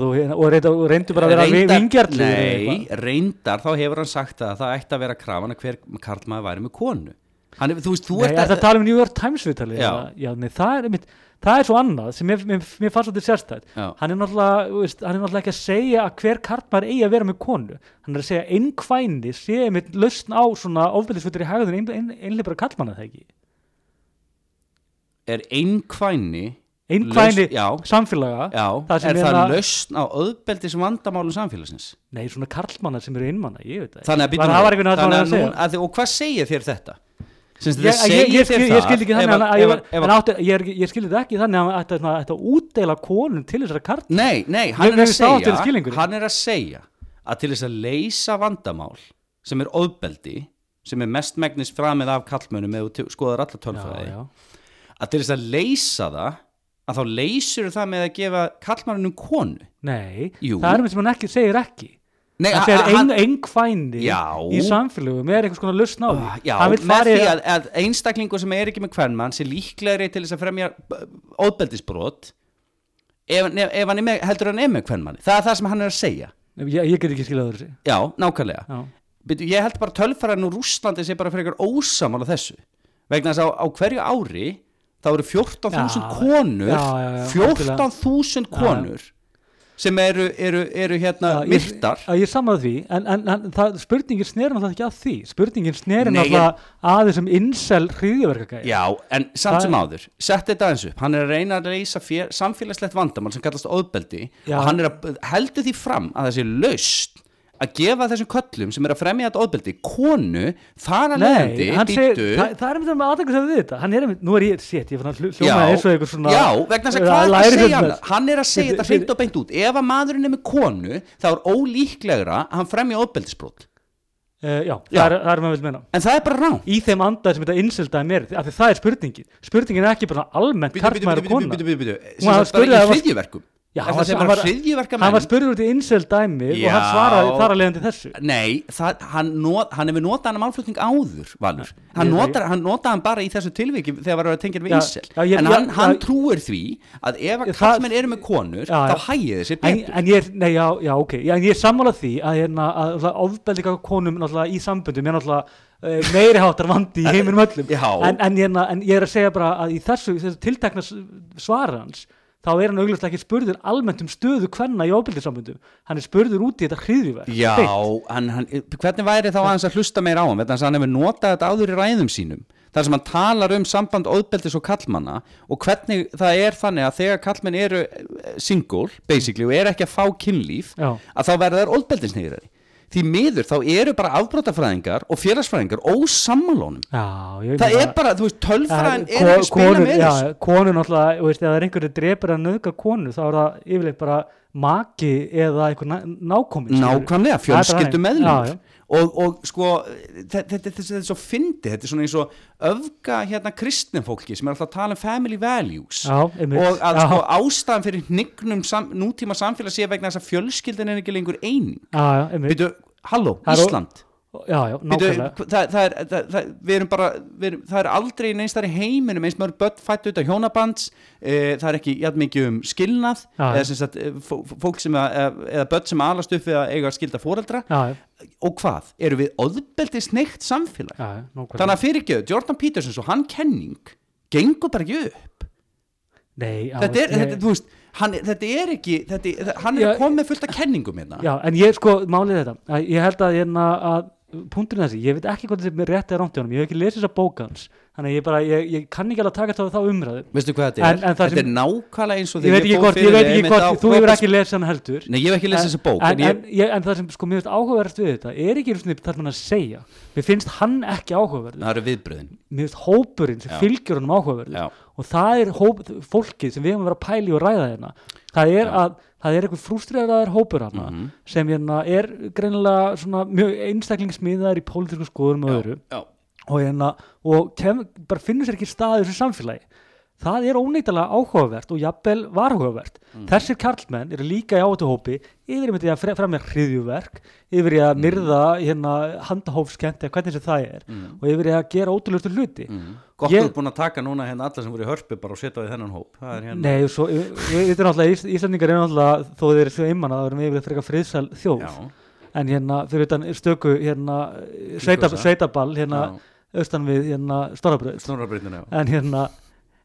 og, reyndu, og reyndu bara að vera Reyndar- vingjartli nei, reyndar þá hefur hann sagt að það ætti að vera krafan að hver karlmaður væri með konu. Hann, þú veist, þú Nei, ert er það að tala um New York Times viðtalið það, er, það er svo annað sem mér, mér, mér fannst þetta sérstætt. Hann er, þú veist, hann er náttúrulega ekki að segja að hver kartmaður eigi að vera með konu. Hann er að segja einnkvæni sé mitt lausn á svona ofbeldisfutur í ein, einlega bara karlmanna það ekki? Er einkvæni já. samfélaga Já, Það er það að- lausn á öðbeldis vandamálum samfélagsins? nei svona karlmanna sem eru einmanna ég veit það ekki. Var- það var einhvern veginn að að segja nú, að þið, og hvað segir þér þetta? Ég, það skildi ekki þannig að, ég, skildi þetta ekki þannig að þetta ætti að útdeila konum til þessara kart Nei, nei, hann er að það segja hann er að segja að til þess að leysa vandamál sem er ofbeldi sem er mest megnis framið af kallmönnum eða skoðar alla tölfræði að til þess að leysa það að þá leysur það með að gefa kallmannunum konu? Nei, Jú. það er með sem hann ekki segir ekki. Nei, hann a- segir a- hann- ein, einnkvæni Já. í samfélögum er einhvers konar lausn á því. Ah, Já, með því að, að einstaklingur sem er ekki með hvernmann sé líklegri til þess að fremja óðbeldisbrot ef, ef, hann er með, heldur hann er með hvernmanni það er það sem hann er að segja. Ég, ég get ekki skilað þessi Já, nákvæmlega. Já, Byrju, Ég held bara tölfæran úr Rússlandi sé bara fyrir eitthvað ósamála þessu. Vegna þess að á, á hverju ári þá eru 14.000 Já, konur já, já, já, 14.000 konur sem eru, eru, eru hérna ég- myrtar. Já, ég sammaði því, en, en, en það, spurningin sneri náttúrulega ekki að því. Spurningin sneri Nei, náttúrulega að þessum insel hriðjöverkagæði Já, en samt Það- sem áður, sett þetta aðeins upp. Hann er að reyna að leysa fér, samfélagslegt vandamál sem kallast óðbeldi og hann er að heldur því fram að þessi laust að gefa þessum köllum sem er að fremja þetta óðbeldi konu, þar að býttu það, það er einmitt með aðdækast að við þetta. Hann er einmitt, nú er ég, shit, ég fann að hljóma eins og einhver svona já, vegna þess að hvað er að segja hann er að segja þetta hreint og beint út. Ef að maðurinn er með konu þá er ólíklegra að hann fremja óðbeldisbrot Uh, já, Já. það er, það er maður vil meina. En það er bara rán í þeim andað sem þetta inseldaði mér af því það er spurningin. Spurningin er ekki bara almennt kartmæður og kona. Hún var að bara spyrja í hriðjuverkum Já, hann bara var- hann var spurður út í incel dæmi og hann Já. svaraði þar að leiðandi þessu Nei, það, hann, not, hann hefur notað hann málflutning áður, Valur Hann Ég- hann notaði hann bara í þessu tilviki þegar var að tengja við Já, Ísel já, ég- En já, hann, hann já. trúir því að ef að kallmenn eru með konur Já, já. þá hægir þessi betur en ég nei, já, já, ok já, en ég sammála því að, hérna, að, að ofbeldi gaf konum í samböndum er náttúrulega uh, meiri háttar vandi í heiminum öllum Já. en, en, hérna, en ég er að segja bara að í þessu, þessu tiltekna s- svar hans þá er hann augljóslega ekki spurður almennt um stöðu kvenna í ofbeldisamböndum hann er spurður út í þetta hriðjuverk Já, hann, hann, hvernig væri þá aðeins að hlusta meira á hann? Þess að hann hefur notað þetta áður í ræðum sínum þar sem hann talar um samband óðbeldis og kallmanna og hvernig það er þannig að þegar kallmenn eru eh, single, basically, og eru ekki að fá kynlíf Já. að þá verða þær óðbeldisnýrari því miður þá eru bara afbrótafræðingar og félagsfræðingar ósammálónum Já, það er bara, þú veist, tölfræðin er ekki spila með já, þessu. konur náttúrulega, þú veist, ef það er einhverju drepur að nöðga konu, þá er það yfirleitt bara maki eða ná, nákomin nákvæmlega, fjölskyldu já. og, og sko þetta, er svo fyndi, þetta er svona eins og öfga hérna kristnum fólki sem er alltaf að tala um family values. Já, og að Já. sko ástæðan fyrir hnignum sam, nútíma samfélag sé vegna þess að fjölskyldin er ekki lengur ein já, já, einmitt. Býtu, halló, Ísland já, já, nákvæmlega. það, það, er, það, það, við erum bara við erum, það er aldrei neins þar í heiminum eins mörg börn fættu auðvitað hjónabands e, það er ekki jætt mikið um skilnað Já, eða sem sagt eh, fó- fólk sem að, eða, eða börn sem alast upp við að eiga skilda fóreldra og hvað, eru við ofbeldi sneitt samfélag þannig að fyrirgjöðu, Jordan Peterson og hann kenning gengur bara ekki upp. Nei, þetta er, þetta, þú veist hann, þetta er ekki, þetta, hann er Já, með fullt af kenningum hérna. Já, en ég sko, málið er þetta ég held að, hérna, að punkturinn þessi, ég veit ekki hvað þetta er rétt eða rámt í honum, ég hef ekki lesið þessa bókans þannig að ég bara, ég, ég kann ekki alveg að taka þá umræðu. Veistu hvað þetta er, En- en þetta sem- er nákvæmlega eins og ég veit ekki hvort, ég veit ekki hvort, þú hefur ekki lesið hann heldur. Nei, ég hef ekki lesið þessa bók en, en ég, en, það sem sko finnst áhugaverðast við þetta er ekki það sem hann að segja. Mér finnst hann ekki áhugaverður. Það eru viðbröðin. Mér finnst hópurinn sem Já. fylgjur honum áhugaverður. Já. og það er hóp, fólkið sem við höfum að vera að pæli og ræða hérna. Það er Já. að það er einhver frústriðar hópur hana Mhm. sem hérna er greinilega svona mjög einstaklingsmiðar í pólitísku skoðunum og öðru. já, og, hérna, og kem, bara finnur sér ekki stað í þessu samfélagi það er óneittalega áhugavert og jafnvel varhugavert Mm. þessir karlmenn eru líka í áhættuhópi yfir í að fre- fremja hriðjuverk yfir í Mm. að myrða hérna, handahófskent eða hvernig sem það er Mm. og yfir í að gera ótrúlegustu hluti gott Ég- þú er búin að taka núna hérna alla sem voru í hörpu bara og setja á því þennan hóp hérna Nei, svo, Íslandingar eru náttúrulega, þó þeir eru svo einmann að það erum yfirlega frekar friðsæl þjóð já, en hérna, fyrir utan stöku hérna, sveita, Þinggosa. sveitaball hérna, austan við hérna, Stórabröð Snorrabrautina, já. en hérna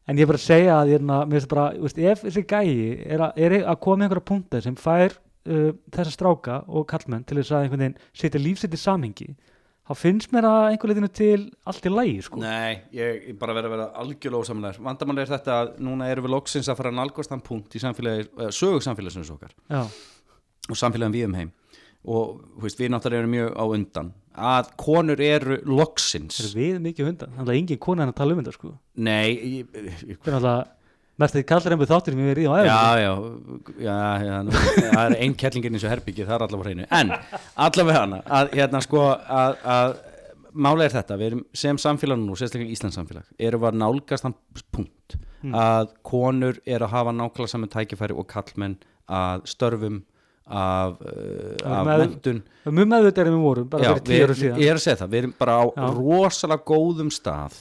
en ég er bara að segja að hérna, bara, veist, ef þessi gæi er að, er að koma einhverja punkta sem fær uh, þessa stráka og kallmenn til þess að einhvern veginn setja lífsitt í samhengi þá finnst mér að einhver leitinu til allt í lægi, sko. Nei, ég, ég bara verið að vera algjörlega ósamlegar Vandamáli er þetta að núna erum við loksins að fara að nálgast þann punkt í samfélagi, uh, sögu samfélagsins okkar. Já, og samfélagin við um heim. Og veist, við náttúrulega erum mjög á undan að konur eru loksins. Er við mikið hundan þannig að engin kona en að tala um þetta, sko. Nei, ég, ég, það er alltaf mest að þið kallar einhver þáttur sem ég verið í á æfum já, já, já, nú, það er ein kettlingin í þessu herbyggi, það er allavega hreinu. En allavega hana, að hérna sko að, að málega er þetta við erum sem samfélag nú, sérstaklega Íslands samfélag erum við að nálgast þann punkt að konur eru að hafa nákvæmlega saman tækifæri og kallmenn að störfum af, uh, af með- mentun mjög meðvitað erum við vorum, bara fyrir tíu ára síðan ég er að segja það, við erum bara á Já. rosalega góðum stað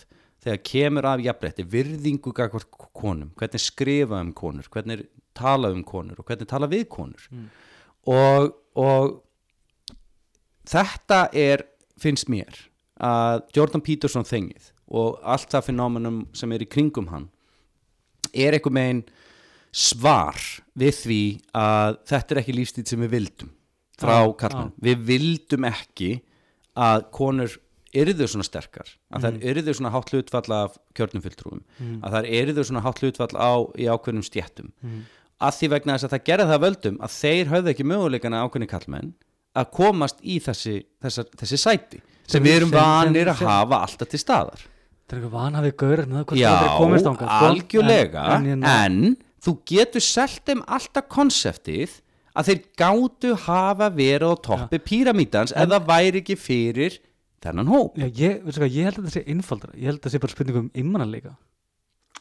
þegar kemur af jafnrétti, virðingu gagvart konum, hvernig skrifa um konur hvernig tala um konur og hvernig tala við konur Mm. og, og þetta er, finnst mér að Jordan Peterson þengið og allt það fenómenum sem er í kringum hann er einhver megin svar við því að þetta er ekki lífstíð sem við vildum frá Já, kallmenn, við vildum ekki að konur yrðu svona sterkar, að þær yrðu svona hátt hlutfall af kjörnum fulltrúum að þær yrðu svona hátt hlutfall á í ákveðnum stjettum að því vegna þess að það gerði það völdum að þeir höfðu ekki möguleikana ákveðni kallmenn að komast í þessi, þessa, þessi sæti sem við erum vanir að hafa alltaf til staðar. Það er eitthvað gaur með það hvort Já, það algjörlega en, en, hérna- en, þú getur selt þeim alltaf konseptið að þeir gátu hafa verið á toppi píramítans ef það væri ekki fyrir þennan hóp. Já, ég, hvað, ég held að þetta sé einfaldra ég held að þetta sé bara spurning um immananleika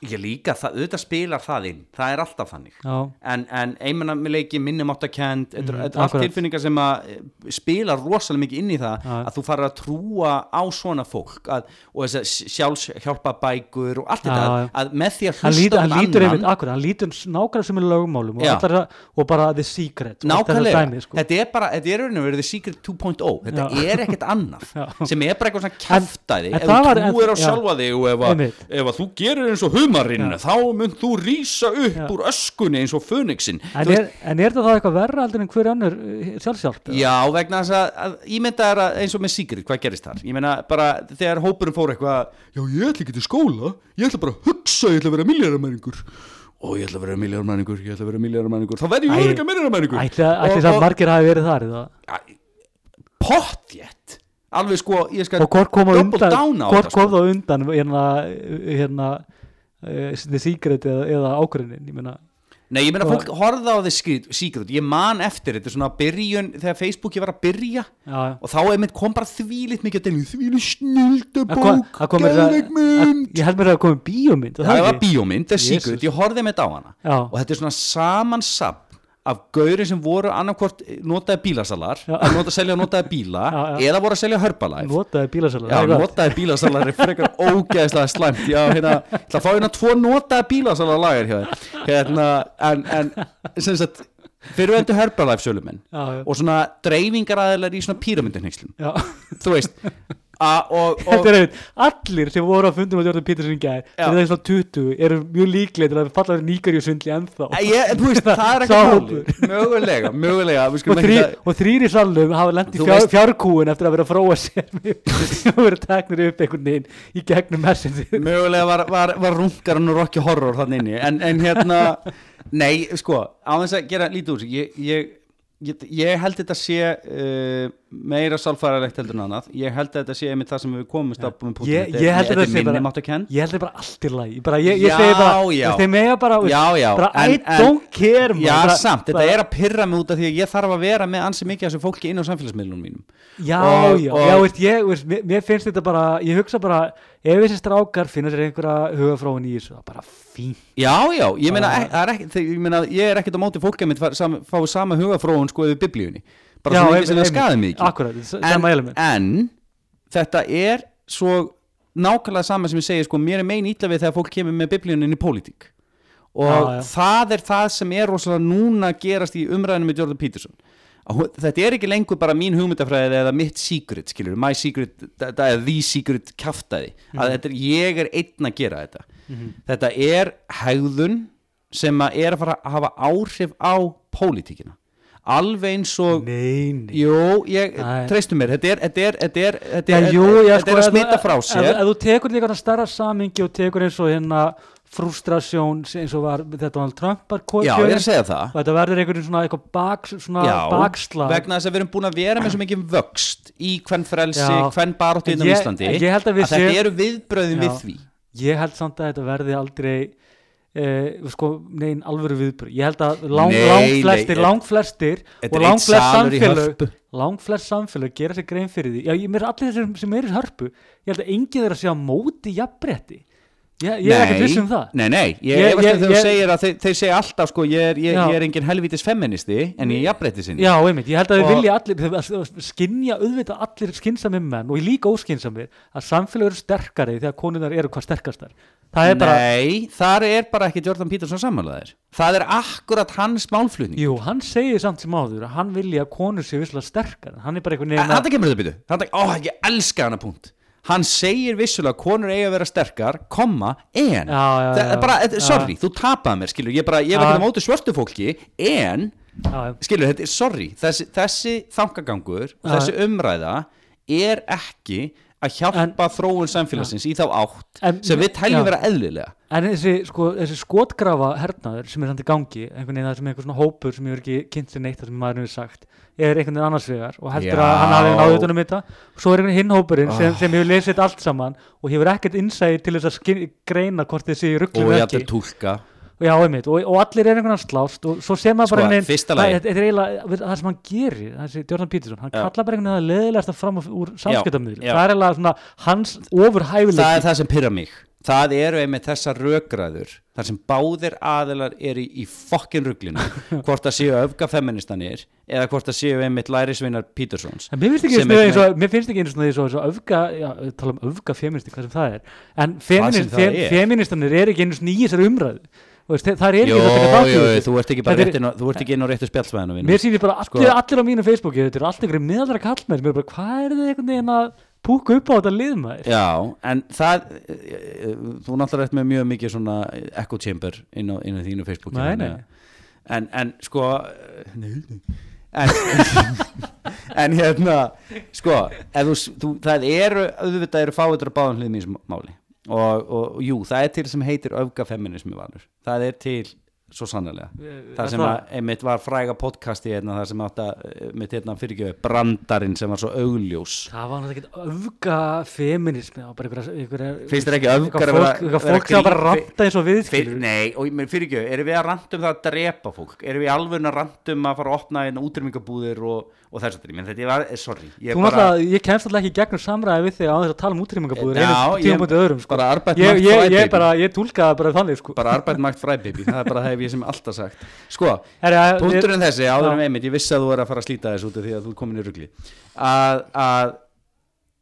ég líka, það, auðvitað spilar það inn. Það er alltaf þannig. Já, en, en einmannamileiki, minnumáttakend þetta mm, er allt tilfinningar sem að eh, spila rosalega mikið inn í það Já. að þú farir að trúa á svona fólk að, og þess að sjálfshjálpa bækur og allt Já, þetta að með því að hlusta hann lítur einmitt akkurat, hann lítur nákvæmlega sem er lögmálum og, það- og bara the secret Nákvæmlega, dæmi, sko. þetta er bara, þetta er rauninu verið The Secret 2.0, þetta er ekkert annað sem er bara eitthvað svona kæftæði ef þú trúir á já. sjálfa þig og ef, þú gerir eins og humarinn Já. þá mynd þú rísa upp Já. úr öskunni eins og fönixin en, en er það eitthvað verra aldrei en hver annur uh, sjálfsjálf Já, vegna þess að, að er að eins og með Secret, hvað gerist þar? Ég meina bara þegar hópurinn fór eitthvað Já, ég ætla ekki til skóla, ég ætla bara að hugsa, ég ætla að vera milljaramæringur Ó, ég ætla að vera milljaramæringur, ég ætla að vera milljaramæringur Þá verð ég eða? Pottjett Alveg sko, ég skal og hvort kom á undan down á hvort þetta, kom sko. þá undan hérna, hérna the secret eða, eða ákvörðinin ég meina. Nei, ég meina fólk horfða á The Secret, Ég man eftir þetta svona byrjun Þegar Facebooki var að byrja já. Og þá kom bara þvílitt mikið Þvílitt snildu Það kom- bók það kom meira- Geðveik mynd ég held mér að það komið bíómynd Það var bíómynd, The Jesus. Secret, ég horfði með þetta á hana. Já. og þetta er svona samansapn af gaurin sem voru annarkvort notaði bílasalar, að nota, selja notaði bíla Já, já. eða voru að selja Herbalife notaði bílasala Já, notaði bílasalar er frekar ógeðslega slæmt Já, hérna, ég ætla að fá hérna tvo notaði bílasalar lagar hjá þér hérna, en, en sem sagt fyrirvendu Já, já. og svona dreifingaraðilar í svona píramindinhengslum Já. þú veist og, og, allir sem voru að fundum á Jordan Peterson þegar það er svona 20 eru mjög líklega til að falla nýgarju svindli ennþá. Ég, veist, það er ekki máli mögulega, mögulega og, þrý, ekki að- og þrýr í salnum hafa Þú fjár, fjárkúin eftir að vera að fróa sér. Og vera teknir upp einhvern veginn í gegnum messenger mögulega var, var, var rungarinn og Rocky Horror þannig inni en, en hérna, nei, sko á þess að gera lítið úr ég, ég, ég, held þetta sé uh, meira sálfæðarlegt heldur en annað. Ég held að þetta sé einmitt það sem við komumst á með punktum. Ég- Þetta er- ég held að þetta þetta sé er bara- ég held það bara allt í lagi. Bara, ég, ég segi bara, já. bara Já, já, bara en- I don't care. Já, bara, samt, þetta er að pyrra mig út af því að ég þarf að vera með ansi mikið af þessu fólki inn á samfélagsmiðlunum mínum. Já, og- já, og- já, veist, ég, veist, mér, mér finnst þetta bara ég hugsa bara, ef þessi strákar finna sér einhverja hugafróin í þessu, er bara fín Já, já, ég meina, er þegar- ég, meina ég er ekkert á móti fólki að mitt fái sama hugafróun sko yfir biblíunni bara Já, svona ekki sem það skaði mikið en þetta er svo nákvæmlega sama sem ég segi sko, mér er mein ítla við þegar fólk kemur með biblíunni inn í pólitík. Og Já, já. það er það sem er rosalega núna gerast í umræðinu með Jordan Peterson. Þetta er ekki lengur bara mín hugmyndafræði eða mitt secret, skilur, my secret er the secret að þetta er, ég er einn að gera þetta. Þetta er hegðun sem að er að fara að hafa áhrif á pólitíkina alveg eins og nei, nei. Jú, ég treystu mér, þetta er, þetta er, þetta er, þetta er, jú, já, þetta sko, er að þú- smita frá sér. ef þú tekur því eitthvað starra samingi og tekur eins og hérna frustrasjón eins og var þetta var ko- Já, ég er að segja það. Þetta verður einhvern svona eitthvað bak, svona Já, bakslag. vegna þess að við erum búin að vera með svo mikið vöxt í hvern frelsi, Já. hvern baróttu innan Ég- Íslandi ég að við þetta eru viðbröðin við Já. því. Ég held samt að þetta verði aldrei uh, sko, nein alvöru viðbröð ég held að lang, Nei, langflestir nei, langflestir Þetta og er salur í samfélög Hörpu. langflest samfélög gera sér grein fyrir því. Já, ég mér allir þessir sem eru í hörpu ég held að enginn þeirra sé á móti jafnbretti ég, ég er ekkert viss um það. Nei, nei, ég, Ég- ég- þegar þú segir að þeir, þeir segja alltaf sko, ég er, ég, er engin helvítis feministi en ég er jafnbreytti sinni. Já, einmitt, ég held að þið Og- vilja allir þeir- skinja auðvitað allir skinsamir menn og líka óskinsamir að samfélag eru sterkari þegar konunar eru hvað sterkastar það er bara, Nei, þar er bara ekki Jordan Peterson samanlegaðir Það er akkurat hans málflutning jú, hann segir samt sem áður að hann vilja að konur sé visslega sterkar hann er bara einhvern veginn Þetta kemur þetta býtu Þetta, ó, ég elska hana punkt Hann segir vissulega að konur eiga að vera sterkar komma, en Já, já, Það er já. bara, Já. sorry, þú tapaði mér skilur, ég, bara, ég var Já. ekki á móti svörtu fólki en, Já, já. skilur, þetta er sorry þessi, þessi þangagangur Já. þessi umræða er ekki að hjálpa þróun samfélagsins í þá átt En- sem við teljum já. vera eðlilega En þessi, sko, þessi skotgrafa hernaður sem er samt í gangi, einhvern veginn það sem er einhver svona hópur sem ég ekki kynnt sér neitt það sem maður hefur sagt, er einhvern veginn annars vegar og heldur Já. að hann hafi náðu utan um þetta og svo er einhvern hinn hópurinn sem, Ah. sem hefur lesið allt saman og hefur ekkert innsæði til þess að greina hvort þið séu og rugglum ég ekki ætla tólka Já, einmitt, og, og allir er einhvern veginn slást og svo sem maður Sko, bara einhvern lagi. þetta er eiginlega það sem hann gerir, þessi Jordan Peterson hann Já. kallar bara einhvern veginn að leðilegast fram úr já. það er eiginlega svona hans það er það sem pyrra mig það eru einmitt þessar rökræður þar sem báðir aðilar eru í, í fokkin ruglinu hvort það séu öfgafeministanir eða hvort það séu einmitt lærisvinar Petersons En mér finnst ekki eins og, eins og, eins og öfga, tala um öfga feministi, hvað sem það er, en feministanir er ekki sinni í þessari umræðu, veist, það er ekki Jó, að taka þátt í jó, þessu. þú ert ekki Þetta er- þú ert ekki inn á réttu spjallsvæðinu Mér sýnir bara Sko- allir, allir á mínu Facebooki, þetta er allt einhverjum miðaldra kallmenn sem er bara, hvað er þið einhvern veginn að púka upp á þetta liðmaður? Já, en það eh, þú náttúrulega ert með mjög mikið svona echo chamber inn á, inn á þínu Facebook Nei, nei. en, en sko eh, en, en hérna sko, þú, þú, það eru auðvitað eru fáitur að báðum hliðum í þessu máli og, og jú, það er til sem heitir öfgafeminismi valur, það er til svo sannarlega það sem að einmitt var fræga podcasti hérna, það sem átt að mitt hérna fyrirgjöðu brandarinn sem var svo augljós Það var náttúrulega ekki öfga feminismi, bara Finnst þér ekki öfgar fólk, sem bara ranta eins og við, Fyr, nei, og ég fyrir ekki, erum við að randum það að drepa fólk erum við alveg að randum að fara að opna einn útrýmingabúðir og, og þess að þetta var, eh, sorry ég Þú náttúrulega, ég kemst alltaf ekki gegnum samræði við þig á þess að tala um útrýmingabúður Já, einu ég- tíma öðrum sko. bara ég, ég, ég, baby. bara, bara þannig sko. bara arbeitt magt fræ baby, það er bara hef ég sem alltaf sagt sko, punkturinn þessi áður Já. einmitt, ég vissi að þú er að fara að slíta þessu út af því að þú er komin í rugli að, að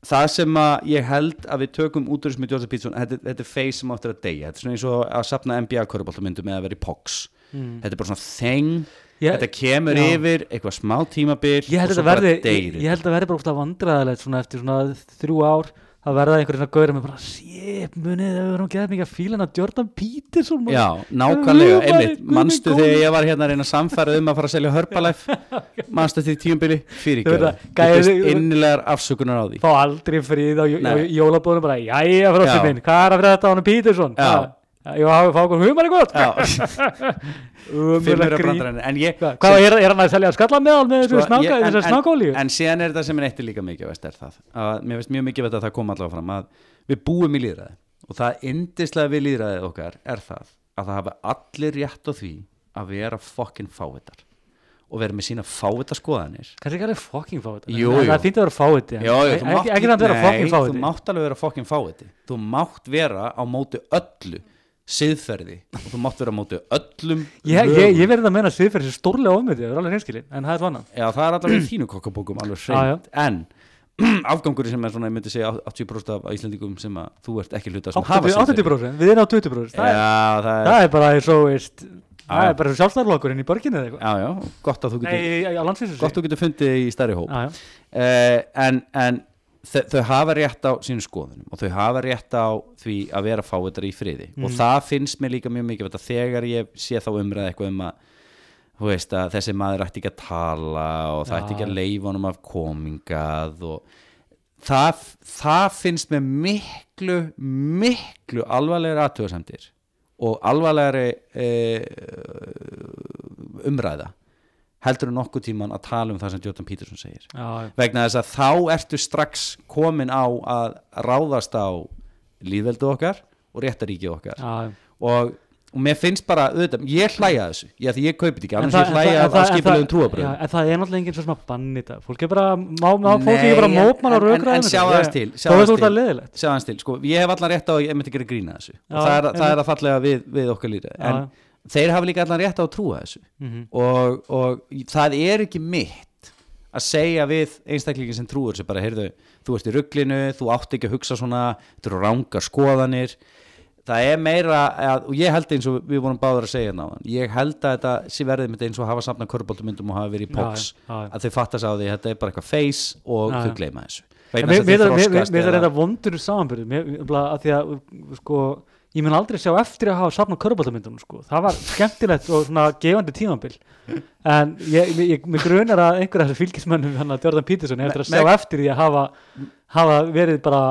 það sem að ég held að við tökum út úr þessu með Joseph Peterson, þetta, þetta er face sem áttur að deyja, þetta er svona eins og að sapna NBA köruboltamyndum eða að vera í POX þetta er bara svona þeng Mm. Ég- þetta kemur Já. yfir eitthvað smá tímabil ég held og svo bara ég, deyr ég held að verði bara óslega vandræðilegt svona eftir svona þrjú ár það verða einhverjum svona gauður með bara sép munið að við erum geðað mikið að fíla hana Jordan Peterson maður." Já, nákvæmlega, einmitt, minn þegar ég var hérna að reyna að samfæra um að fara að selja Herbalife? Manstu því tíumbili fyrir ekki það, ég gæði- byrst innilegar afsökunar á því. Fá aldrei frið á, jólabóðunum bara jæja fróttir Já. minn, hvað er að fyrir þetta á hann Peterson? Já. Jú, hafi fá okkur gott. Já, Umurlega grín. ég Hvað, hvað er, er hann að selja skallameðal með sko, þessu snáka, ég- en- en- síðan er þetta sem er eittir líka mikið er það, að mér finnst mjög mikið að það kom allavega fram að við búum í líðræði og það indislega við líðræðið okkar er það að það hafa allir rétt á því að vera fokkin fávitar og vera með sína fávita skoðanir. Kannski ekki fáið Jú, Það er fínt að vera fáið Já, já, þú mátt Ekki ekki það að vera nei, fucking þú fáið mátt alveg vera fokkin fáiði þú mátt vera á móti öllu siðferði. Og þú mátt vera á móti öllum Ég, ég, ég verði að meina að sviðferð sér stórlega ofmyndið, það er alveg hreinskilin, en það er svona Já, það er allavega í þínu kokkabókum alveg hreint. En afgangur sem er svona, ég myndi segja 80% af Íslandingum sem að þú ert ekki hluta sem hafa 80%, 80%, við erum á 20% það, er, Já, það er, það er bara og veist, það er bara sjálfstæðarlokkurinn í borginni eða eitthvað. Já, já, gott að þú getur Nei, gott að þú getur fundið í stærri hóp. Já, já. uh, en, en þau, hafa rétt á sínum skoðunum og þau hafa rétt á því að vera fáiðar í friði og Mm. það finnst mér líka mjög mikið þegar ég sé þá umræða eitthvað um að þú veist að þessi maður ætti ekki að tala og það Já. ætti ekki að leifa honum af komingað og það, það finnst mér miklu miklu alvarlegri aðtöðasemdir og alvarlegri e, umræða heldur en nokkuð tíman að tala um það sem Jordan Peterson segir. Já, vegna þess að þá ertu strax komin á að ráðast á líðveldu okkar og réttaríki okkar. Já, og, og mér finnst bara, auðvitað, ég hlæja að þessu ég, ég kaupi þetta ekki, En annars það- ég en hlæja það- af, en það- skipulegum en það- En er náttúrulega enginn sem að banni þetta. Fólk er bara, má, má, fólk er bara Nei, mótmann og en- en- en sjá aðeins til, sjá aðeins að til. til, sko, ég hef allan rétt á að ég myndi gera grína þessu. Já, það er, að fallega við, við okkar Já, en. Þeir hafa líka allan rétt á að trúa þessu. Mhm. og, og það er ekki mitt að segja við einstaklingin sem trúur sem bara, heyrðu, þú ert í rugglinu þú átt ekki að hugsa svona þetta eru rángar skoðanir. Það er meira, að, og ég held eins og við vorum báður að segja náðan, ég held að þetta sé verðið mitt eins og hafa safnað körboltumyndum og hafa verið í POX, já, já. að þau fattast á því þetta er bara eitthvað face og Já, þau gleyma þessu. Mér mér- mér- mér- mér er þetta vondur samanbyrð því að sko, ég mun aldrei sjá eftir að hafa safnað köruboltamyndunum sko. það var skemmtilegt og svona gefandi tímambil en ég, ég, mig grunar að einhver af þessu fylgismönnum hann að Jordan Peterson er eftir að sjá eftir því að hafa, hafa verið bara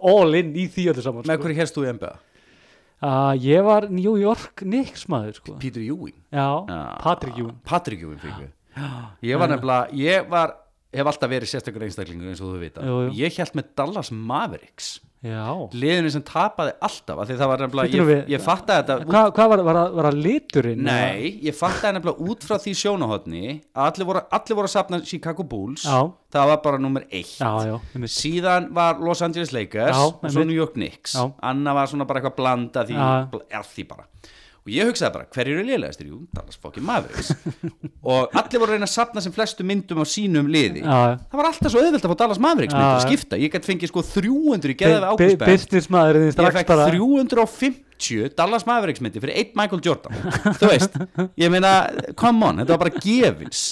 all in í því öllu saman með sko. hverju helst þú í NBA? uh, ég var New York Knicks maður sko. Peter Ewing já, Já. Patrick Ewing Patrick Ewing fyrir ég var nefnilega, ég var hef alltaf verið sérstakur einstaklingur eins og þú jú. ég held með Dallas Mavericks liðinu sem tapaði alltaf það var nefnilega, ég, við- ég fattaði þetta Hvað hva var, var, var það liturinn? nei, ég fattaði nefnilega út frá því sjónahotni að allir voru, allir voru að sapna Chicago Bulls Já. það var bara nummer eitt Já, já, síðan var Los Angeles Lakers og svo. New York Knicks Já. Anna var svona bara eitthvað blanda því, er því bara og ég hugsaði bara, hverju eru liðlegastir? Jú, Dallas fucking Mavericks. Og allir voru að reyna að sapna sem flestu myndum á sínum liði. Já, það var alltaf svo auðvelt að fá Dallas Mavericks Já, mynd að skipta, ég gæti fengið sko 300 í geðaði þinn ég fekk bara 350 Dallas Mavericks myndi fyrir eitt Michael Jordan. Þú veist, ég meina come on, þetta var bara gefins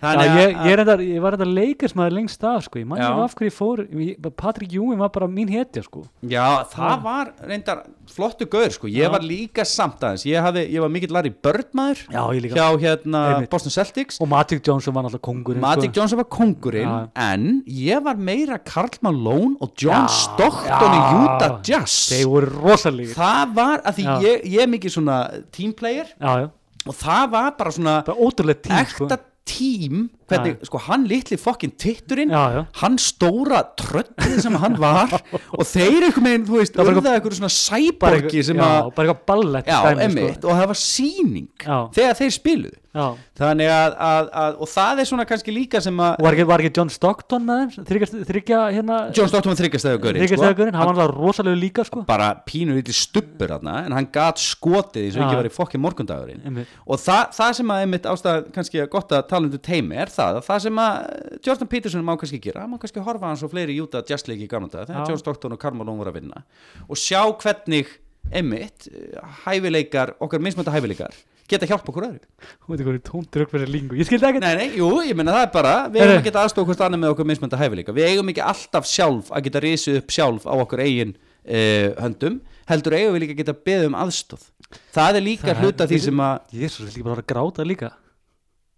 Já, Þannig ég, að- ég, er enda, ég var enda leikersmaður lengst af sko. ég man Já. ekki af hverju ég fór ég, Patrick Ewing var bara mín hetja sko. Já, það var reyndar flottu gaur sko, ég Já. var líka samt aðeins, ég, hafði, ég var mikill Larry Bird maður Já, ég hjá hérna Einmitt. Boston Celtics og Magic Johnson var náttúrulega kongurinn Magic sko. Johnson var kongurinn Já. en ég var meira Karl Malone og John Já, Stockton í já. Utah Jazz þeir voru rosalegir það var að því Já. ég, ég er mikið svona teamplayer já, já. og það var bara svona bara ótrúlega tím sko. Ekta tím hvernig, sko hann litli fokkin titturinn hann stóra tröllið sem hann var og þeir einhvern veginn, þú veist, Það var urða eitthvað svona sæborgi sem að bara eitthvað ballett emmitt, og það var síning Já. þegar þeir spiluðu já. þannig að, að, að, og það er svona kannski líka sem að var ekki, var ekki John Stockton með þeim þryggja, þryggja hérna John Stockton var þryggjastæðu gaurinn þryggja sko. hann var alltaf rosalegu líka sko. bara pínu lítið stubbur þarna en hann gat skotið og Já. ekki var í fokkin morgundagurinn og það, það sem að einmitt ástæða kannski gott að tala um þetta teimi er það að það sem að Jordan Peterson má kannski gera má kannski horfa hans og fleiri Júta jazzleiki í gamla dag þegar. John Stockton og Carmelo voru að vinna. Og sjá hvernig einmitt eh, hæfileikar, okkar mismönda hæfileikar geta hjálpa okkur öðru. Hún veit ekki tóntur upp fyrir lingu. Ég skildi ekkert. Nei, nei, jú, ég meina það er bara við eigum að geta aðstofa hvort annað með okkur mismönda hæfileika. Við eigum ekki alltaf sjálf að geta risið upp sjálf á okkur eigin uh, höndum heldur eigum við líka að geta beðið um aðstof það er líka Það- hluta því sem að Jésús, vil ekki bara að gráta líka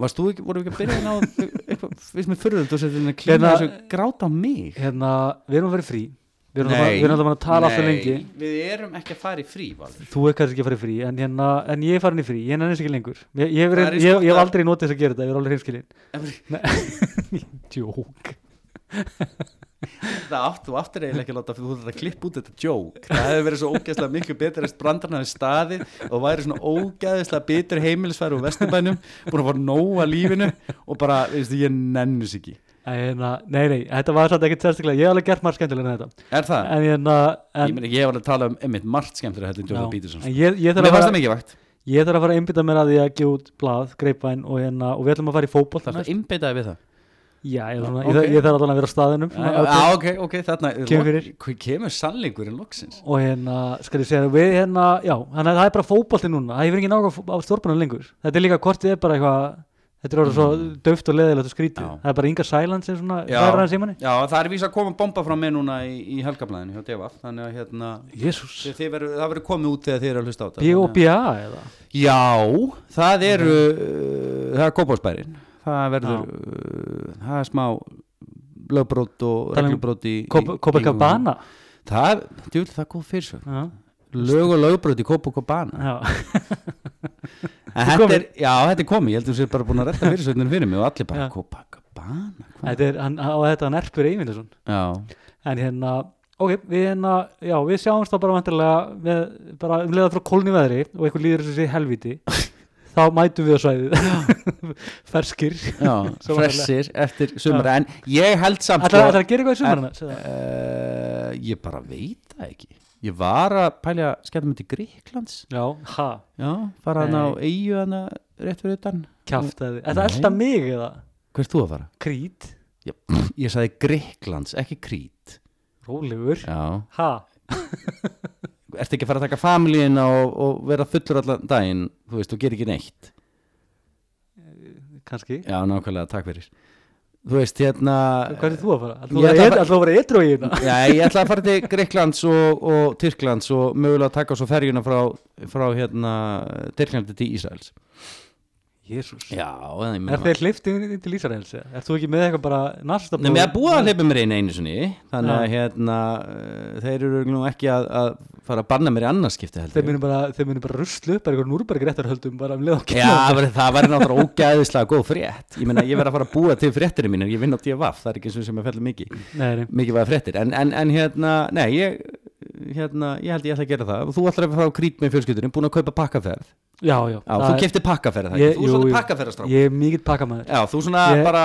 varst þú ekki, voru við ekki að byrja að ná eitthvað, við sem er fyrir sér að klíma Hérna- þessu gráta á mig? Hérna, við erum að vera frí. Við erum alltaf- við erum alltaf að tala alltaf lengi. Við erum ekki að fara í frí Valur. þú er kannski ekki að fara í frí en, hérna, en ég er farin í frí, ég nenni þess ekki lengur. Ég, ég, er ég, ég hef aldrei notið þess að gera þetta, ég er alveg hreinskilin djók það átt, þú áttir eiginlega ekki að láta þú þurft að klippa út þetta joke. Það hefur verið svo ógeðslega miklu betur að brandarna hefði staðið og væri svona ógeðslega betur heimilisfæri úr vesturbænum búin að fara nóga lífinu og bara, veistu, ég nennus ekki. Hérna, nei, nei, þetta var satt ekkert sérstaklega ég hef alveg gert margt skemmtilega en þetta. Er það? en, hérna, ég, en, meni, ég var að tala um einmitt margt Jordan Peterson en ég, ég, þarf að fara, ég að fara að einbytta mér að því að gefa út blað, greipvæn og, hérna, og við ætlum að fara í fótboll það er að einbeitaði við það já, ég, þarf- alveg að vera á staðinum. Já, ok, ok, þarna Kemur sannleikurinn loksins? Og hérna, skal ég segja við hérna, já, þannig að það er bara fótbolti núna. Það hefur ekki nága á stórpunum lengur. Þetta er líka kortið er bara eitthvað þetta er orðið svo döft og leðilegt og skrítið. Það er bara yngar sæland sem svona Já. færa hans í manni. Já, það er vísa að koma bomba frá mig núna í, í helgablaðinu hjá Devaf þannig að hérna veru, það verður komið út þegar þið eru að að- það það er það verður uh, það er smá lögbrót og um reglubrót í, í Copacabana í- það, djúl, það er góð fyrir svo já, lög og lögbrót í Copacabana þetta er, já, þetta er komið, ég heldur sér bara búin að retta fyrir svo fyrir mig og allir bara. Copacabana þetta er, hann, á þetta hann erpur Eyvindarsson Já, en hérna, ok, við hérna já, við sjáumst þá bara vantarlega með, bara um leiða frá kólni veðri og eitthvað líður þessu sé helviti þá mætum við á svæðið. Ferskir. Fressir eftir sumar. En ég held samt ætlar sko- það að gera eitthvað í sumarna? Uh, ég bara veit það ekki. Ég var að pælja skemmtum myndi Gríklands já, ha, já, fara hann á eigu hann rétt fyrir utan. Kjaftaði er það alltaf mig eða? hvert þú að fara? Krít, Já, ég sagði Gríklands, ekki Krít. Rólegur. Já, ha, ertu ekki að fara að taka familíina og, og vera fullur allan daginn? Þú veist, og gera ekki neitt. Kannski. Já, nákvæmlega, takk fyrir. Þú veist, hérna hvað er þú að fara? Ég ætla að fara- þú að vera etru í hérna? Já, ég ætla að fara til Greiklands og, og Tyrklands og mögulega að taka svo ferjuna frá, frá hérna, Tyrklandi til Ísraels Jésús Er þeir hleyfti inn til Ísraels? Er þú ekki með eitthvað bara nasista Nei, mér er búið að hleypa mér inn einu sinni þannig að Já. hérna uh, þeir eru nú ekki að, að fara að banna mér í annarskipti Þeir heldur. Munu bara, þeir munu bara ruslu upp bara eitthvað núrberg réttarhöldum bara um leið og Já, það væri- náttúrulega ógæðislega góð frétt. Ég meina, ég verð að fara að búa til fréttirinn mín ég vinn á DFF, það er ekki eins og sem ég fellur mikið. Nei, nei, mikið var fréttir, en, en, en hérna nei, ég, hérna, ég held ég ætla að gera það. Og þú ætlar að fara á krít með fjölskyldunum búin að kaupa pakkaferð. Já, já. Já, þú kefti pakkaferð það Ég- þú er svona jú. pakkaferðastrák Ég er mikill pakkamæður Já, þú svona Ég- bara,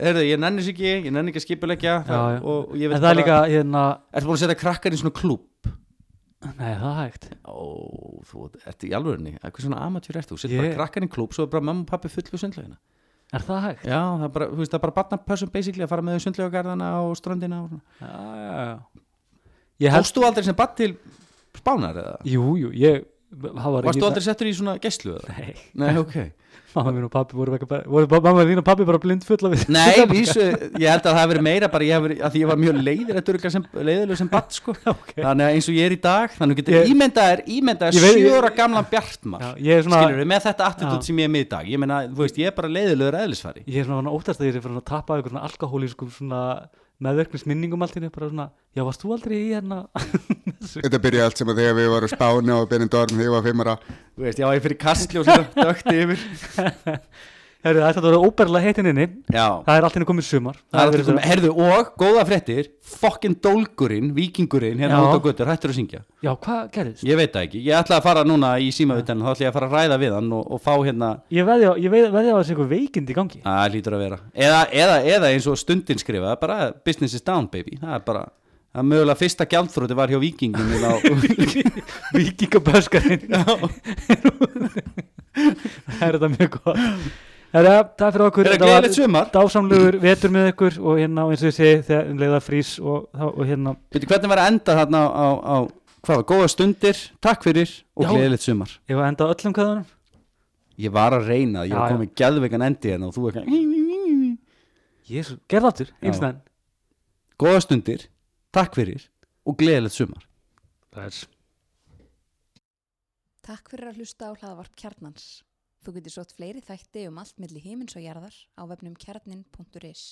heyrðu, ég nenni sér ekki ég nenni ekki að skipulegja En veit það er líka, hérna Ertu búin að setja krakkar í svona klúb? Nei, það er hægt. Ó, þú ert í alvörinni Eitthvað svona amatjur ert þú? Setja bara krakkar í klúb Svo er bara mamma og pappi fullu sundlaugina. Er það hægt? Já, það er bara, þú veist, það er bara barnapössum basically að fara með sundlaugargarðana og ströndina og svona. Já, já, já Ég held, Fórst þú aldrei sem barn til Spánar eða? jú, jú, ég það var Varst ekki- þú aldrei settur í svona gæslu eða? Nei, Nei, ok. Mamma mín og pappi voru, ekki bara, voru mamma þín og pappi bara blind fulla við Nei, vísu, ég held að það hafi verið meira bara ég hef að ég var mjög leiðir sem, leiðilega sem barn sko. Okay. þannig að eins og ég er í dag þannig að Ég- ímyndað er ímyndað Ég er sjóra gamlan bjartmar. Já, ég svona skilur við með þetta attitút sem ég er með í dag. Ég meina, þú veist, ég er bara leiðilegur eðlisfari. Ég er svona óttast að ég er fyrir að svona alkohólískum svona meðverknis minningum allt í einu bara svona, já, varst þú aldrei í hérna? Þetta byrjaði allt sem að þegar við varum spáni og Benidorm þegar ég var fimmara þú veist, já, ég fyrir svona dökti yfir Herru, það ætti að vera óberlega heitin inni. Já, Það er allt í einu komið sumar. Er alltaf komið, herðu, og góða fréttir fokkin dólgurinn, vikingurinn hérna út á göttur, hættur að syngja. Já, hvað gerðist? ég veit það ekki, ég ætla að fara núna í símavitan þá ætla ég að fara að ræða við hann og, og fá hérna Ég veði á, þessi eitthvað veikind í gangi. Það lítur að vera. Eða, eða, eða eins og stundin skrifa er bara business is down baby. Það er bara það er mögulega fyrsta gjaldþróti var hjá vikingum á, Vikingaböskarinn Það er þetta mjög gott Herra, það fyrir okkur. Er Þetta var gleðilegt sumar. Dásamlegur vetur með ykkur og hérna, og eins og ég segi, þegar um leiða frís og, og hérna, Veitu, hvernig var að enda þarna á, á, á hvað var, góða stundir, takk fyrir og gleðilegt sumar. Ég var enda á öllum kvæðunum ég var að reyna, ég Já, var komið gæðveikan endi hérna og þú ekki Jésu, gerð áttur, Já. einsnæðan góða stundir, takk fyrir og gleðilegt sumar. Takk fyrir að hlusta á hlaðvarp Kjarnans. Þú getur sótt fleiri þætti um allt milli himins og jarðar á vefnum kjarnin.is.